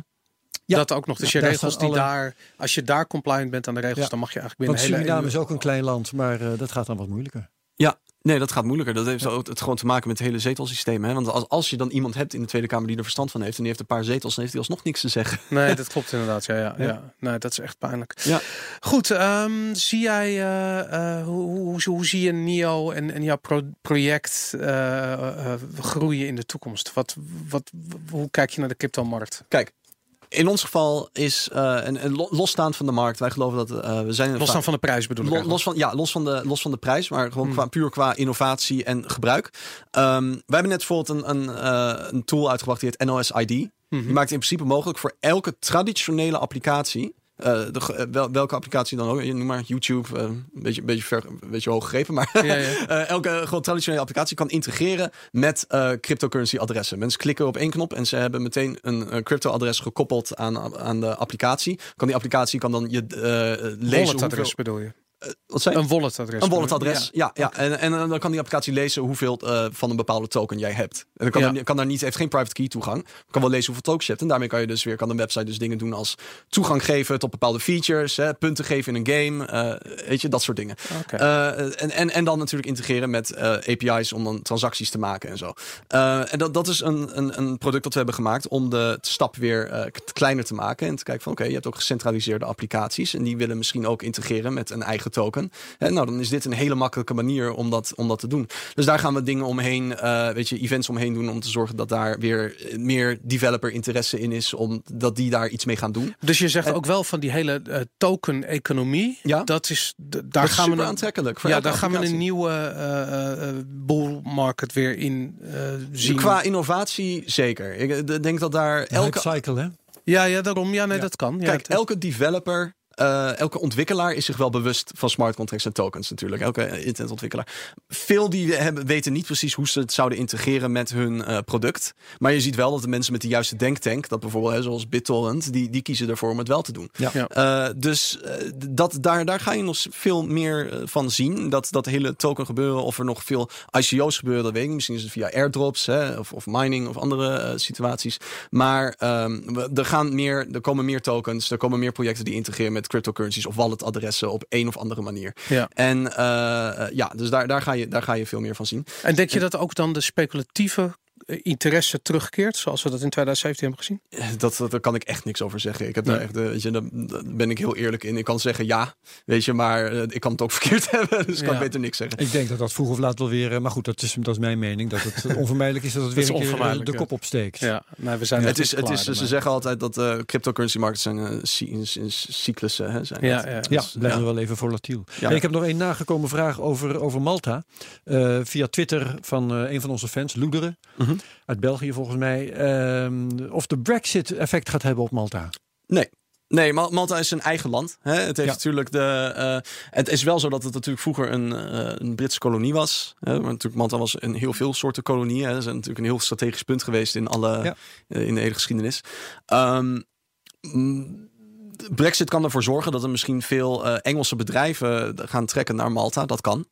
Ja. Dat ook nog. Dus Ja, je regels die alle- daar, als je daar compliant bent aan de regels, Ja. dan mag je eigenlijk binnen Want hele Suriname EU is ook een klein land, maar eh, dat gaat dan wat moeilijker. Ja, nee, dat gaat moeilijker. Dat heeft ook het gewoon te maken met het hele zetelsysteem. Hè? Want als, als je dan iemand hebt in de Tweede Kamer die er verstand van heeft en die heeft een paar zetels, dan heeft hij alsnog niks te zeggen. Nee, dat klopt inderdaad. Ja, ja, ja. Ja. Nee, dat is echt pijnlijk. Ja. Goed, ehm, zie jij, eh, eh, hoe, hoe, hoe zie je NIO en, en jouw pro- project eh, groeien in de toekomst? Wat, wat, hoe kijk je naar de cryptomarkt? Kijk, in ons geval is, eh, en, en lo- losstaand van de markt, wij geloven dat eh, we zijn... een Los va- dan van de prijs bedoel ik Lo- eigenlijk. los van, ja, los van, de, los van de prijs, maar gewoon Hmm. qua, puur qua innovatie en gebruik. Ehm, wij hebben net bijvoorbeeld een, een, eh, een tool uitgebracht die heet NOS ID. Mhm. Die maakt in principe mogelijk voor elke traditionele applicatie. Eh, de, eh, wel, welke applicatie dan ook, je noem maar YouTube, eh, een beetje, beetje, ver, een beetje hoog gegrepen, maar Ja, ja. elke gewoon traditionele applicatie kan integreren met cryptocurrency adressen. Mensen klikken op één knop en ze hebben meteen een crypto adres gekoppeld aan, aan de applicatie. Kan die applicatie kan dan je lezen Walletadres hoeveel, bedoel je? Wat zei je? Een walletadres. Een walletadres, ja. ja, En, en eh, dan kan die applicatie lezen hoeveel eh, van een bepaude token jij hebt. En dan kan, Ja. er, kan daar niet, heeft geen private key toegang. Kan wel lezen hoeveel tokens je hebt. En daarmee kan je dus weer, kan een website dus dingen doen als toegang geven tot bepaalde features, hè, punten geven in een game, eh, weet je, dat soort dingen. Eh, en, en, en dan natuurlijk integreren met eh, API's om dan transacties te maken en zo. Eh, en dat, dat is een, een, een product dat we hebben gemaakt om de stap weer eh, kleiner te maken. En te kijken van oké, je hebt ook gecentraliseerde applicaties. En die willen misschien ook integreren met een eigen token. En nou, dan is dit een hele makkelijke manier om dat, om dat te doen. Dus daar gaan we dingen omheen, eh, weet je, events omheen doen om te zorgen dat daar weer meer developer interesse in is. Omdat die daar iets mee gaan doen. Dus je zegt En- ook wel van die hele eh, token-economie. Ja. Dat is, daar dat is gaan super we een, aantrekkelijk. Voor ja, daar gaan we een nieuwe eh, eh, bull market weer in eh, zien. Qua innovatie zeker. Ik eh, denk dat daar Elke cycle, hè? Ja, ja, daarom. Ja, nee, Ja. dat kan. Ja, Kijk, elke developer, eh, elke ontwikkelaar is zich wel bewust van smart contracts en tokens natuurlijk. Elke internetontwikkelaar. Veel die hebben, weten niet precies hoe ze het zouden integreren met hun eh, product. Maar je ziet wel dat de mensen met de juiste denktank, dat bijvoorbeeld hè, zoals BitTorrent, die, die kiezen ervoor om het wel te doen. Ja. Ja. Eh, dus dat, daar, daar ga je nog veel meer van zien. Dat, dat hele token gebeuren. Of er nog veel ICO's gebeuren, dat weet ik niet. Misschien is het via airdrops hè, of, of mining of andere situaties. Maar ehm, we- er, gaan meer, er komen meer tokens. Er komen meer projecten die integreren met cryptocurrencies of walletadressen op een of andere manier. Ja. En eh, eh, ja, dus daar, daar, ga je, daar ga je veel meer van zien. En denk je dat ook dan de speculatieve interesse terugkeert, zoals we dat in 2017 hebben gezien? Eh, Dat, dat, daar kan ik echt niks over zeggen. Ik heb daar Nee. echt, eh, weet je, daar, ben ik heel eerlijk in. Ik kan zeggen ja, weet je, maar eh, ik kan het ook verkeerd hebben. Dus kan Ja. ik beter niks zeggen. Ik denk dat dat vroeg of laat wel weer, eh, maar goed, dat is, dat is mijn mening, dat het onvermijdelijk is dat het weer een keer eh, de kop opsteekt. Ja, nee, we zijn het is, het is, ze zeggen altijd dat eh cryptocurrency markets zijn eh, in, in cyclussen. Hè, zijn Ja, ja. Ja, Dus, blijven ja. wel even volatiel. Ik heb nog een nagekomen vraag over, over Malta. Eh, via Twitter van eh, een van onze fans, Loederen, Mhm. uit België volgens mij. Ehm, of de Brexit effect gaat hebben op Malta. Nee. Nee, Mal- Malta is een eigen land. Hè? Het heeft Ja. natuurlijk de. eh, het is wel zo dat het natuurlijk vroeger een, eh, een Britse kolonie was. Hè? Maar natuurlijk, Malta was een heel veel soorten kolonieën. Hè? Dat is natuurlijk een heel strategisch punt geweest in alle Ja. eh, in de hele geschiedenis. Ehm, mm, Brexit kan ervoor zorgen dat er misschien veel Engelse bedrijven gaan trekken naar Malta. Dat kan.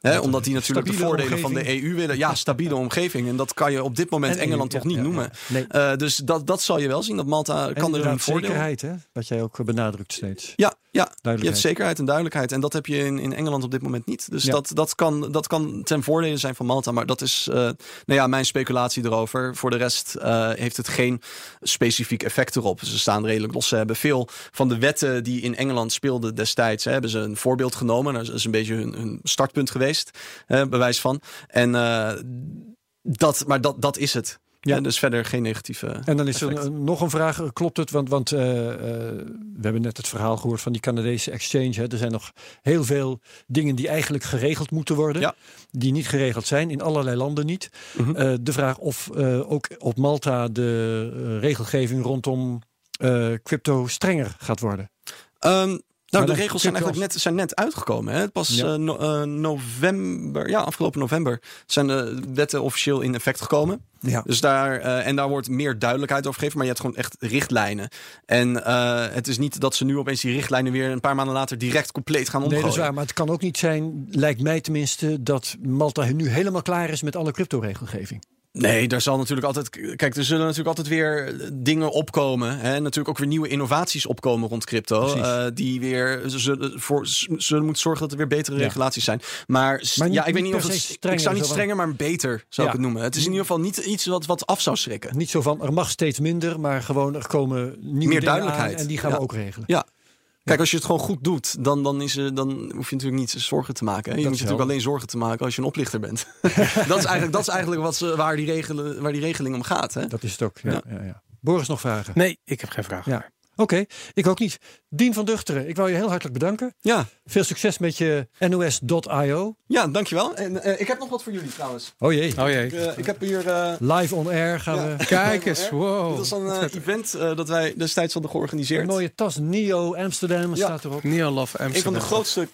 Ja, omdat die natuurlijk de voordelen van de. EU willen. Ja, stabiele omgeving. En dat kan je op dit moment En Engeland EU, toch niet ja, noemen. Nee. Eh, dus dat, dat zal je wel zien. Dat Malta En kan er een voordeel. zekerheid, hè? Wat jij ook benadrukt steeds. Ja, ja, je hebt zekerheid en duidelijkheid. En dat heb je in, in Engeland op dit moment niet. Dus Ja. dat, dat, kan, dat kan ten voordele zijn van Malta. Maar dat is eh, nou ja, mijn speculatie erover. Voor de rest eh, heeft het geen specifiek effect erop. Ze staan redelijk los. Ze hebben veel van de wetten die in Engeland speelden destijds. Hè, hebben ze een voorbeeld genomen. Dat is een beetje hun, hun startpunt geweest. Hè, bewijs van. En, eh, dat, maar dat, dat is het. Ja. Dus verder geen negatieve. En dan is er effect. nog een vraag. Klopt het? Want, want eh, eh, we hebben net het verhaal gehoord van die Canadese exchange. Hè. Er zijn nog heel veel dingen die eigenlijk geregeld moeten worden. Ja. Die niet geregeld zijn. In allerlei landen niet. Mhm. Eh, de vraag of eh, ook op Malta de eh, regelgeving rondom eh, crypto strenger gaat worden. Ehm, nou, de regels zijn eigenlijk net, zijn net uitgekomen. Hè? Pas Ja. eh, no- eh, november, ja, afgelopen november zijn de wetten officieel in effect gekomen. Ja. Dus daar, eh, en daar wordt meer duidelijkheid over gegeven, maar je hebt gewoon echt richtlijnen. En het is niet dat ze nu opeens die richtlijnen weer een paar maanden later direct compleet gaan Nee, omgooien. dat is waar. Maar het kan ook niet zijn, lijkt mij tenminste, dat Malta nu helemaal klaar is met alle crypto-regelgeving. Nee, daar zal natuurlijk altijd. Kijk, er zullen natuurlijk altijd weer dingen opkomen. Hè? Natuurlijk ook weer nieuwe innovaties opkomen rond crypto. Eh, die weer zullen, voor, zullen moeten zorgen dat er weer betere Ja. regulaties zijn. Maar, s- Maar niet- ja, ik weet niet of het. Ik zou niet strenger, maar beter zou Ja. ik het noemen. Het is in ieder geval niet iets wat, wat af zou schrikken. Niet zo van er mag steeds minder, maar gewoon er komen nieuwe Meer dingen duidelijkheid. aan en die gaan Ja. we ook regelen. Ja. Kijk, als je het gewoon goed doet, dan, dan, is, er- dan hoef je natuurlijk niet zorgen te maken. Hè? Je Dat moet je natuurlijk wel. alleen zorgen te maken als je een oplichter bent. dat, is eigenlijk, dat is eigenlijk wat ze, waar, die regelen, waar die regeling om gaat. Hè? Dat is het ook. Ja, Ja. ja. Ja, Boris nog vragen? Nee, ik heb geen vraag. Ja. Oké, ik ook niet. Dien van Duchteren, ik wou je heel hartelijk bedanken. Ja, Veel succes met je NOS.io. ja dankjewel. En eh, ik heb nog wat voor jullie trouwens. Oh jee, Oh Ik, jee. eh, ik heb hier... eh, live on air gaan Ja. we. Kijk eens, Dit wow. was een eh, event eh, dat wij destijds hadden Een georganiseerd. mooie tas, Neo Amsterdam Ja. staat erop. Neo Love Een van Amsterdam. de grootste En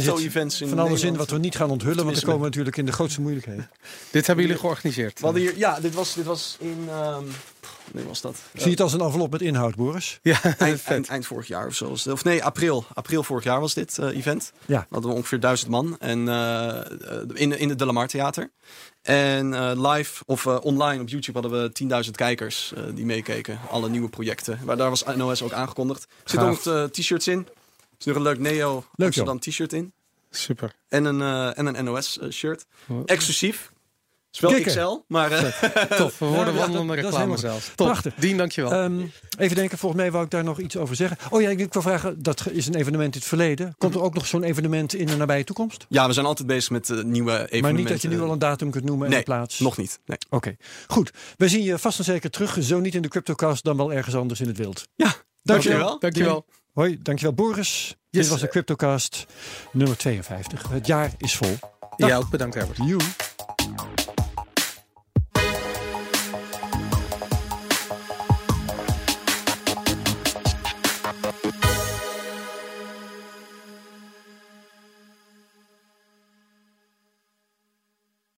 zit crypto-events in Van alles in Nederland. wat we niet gaan onthullen, want dan komen we natuurlijk in de grootste moeilijkheden. Dit hebben jullie georganiseerd. We hadden hier, ja, dit was, dit was in... ehm wanneer was dat? Zie je het als een envelop met inhoud, Boris? Ja, eind, eind, eind vorig jaar of zo. was het. Of nee, april. April vorig jaar was dit eh, event. Ja. Dan hadden we ongeveer duizend man. En eh, in, de- in het De La Mar Theater. En eh, live of online op YouTube hadden we 10.000 kijkers die meekeken. Alle nieuwe projecten. Maar daar was NOS ook aangekondigd. Er zitten ook t-shirts in. Er zit nog een leuk Neo joh. Amsterdam t-shirt in. Super. En een, en een NOS shirt. Oh. Exclusief. Is wel. XL, maar eh, Tof, we worden wandelende reclame zelfs. Top. Prachtig. Dien, dankjewel. Ehm, even denken, volgens mij wou ik daar nog iets over zeggen. Oh ja, ik wil vragen, dat is een evenement in het verleden. Komt er ook nog zo'n evenement in de nabije toekomst? ja, we zijn altijd bezig met eh, nieuwe evenementen. Maar niet dat je nu al een datum kunt noemen en Nee, plaats? Nog niet. Nee. Oké, goed. We zien je vast en zeker terug. Zo niet in de CryptoCast, dan wel ergens anders in het wild. Ja, dankjewel. dankjewel. Hoi, dankjewel Boris. Dit was de CryptoCast nummer 52. Het jaar is vol. Jij ook bedankt, Herbert. You.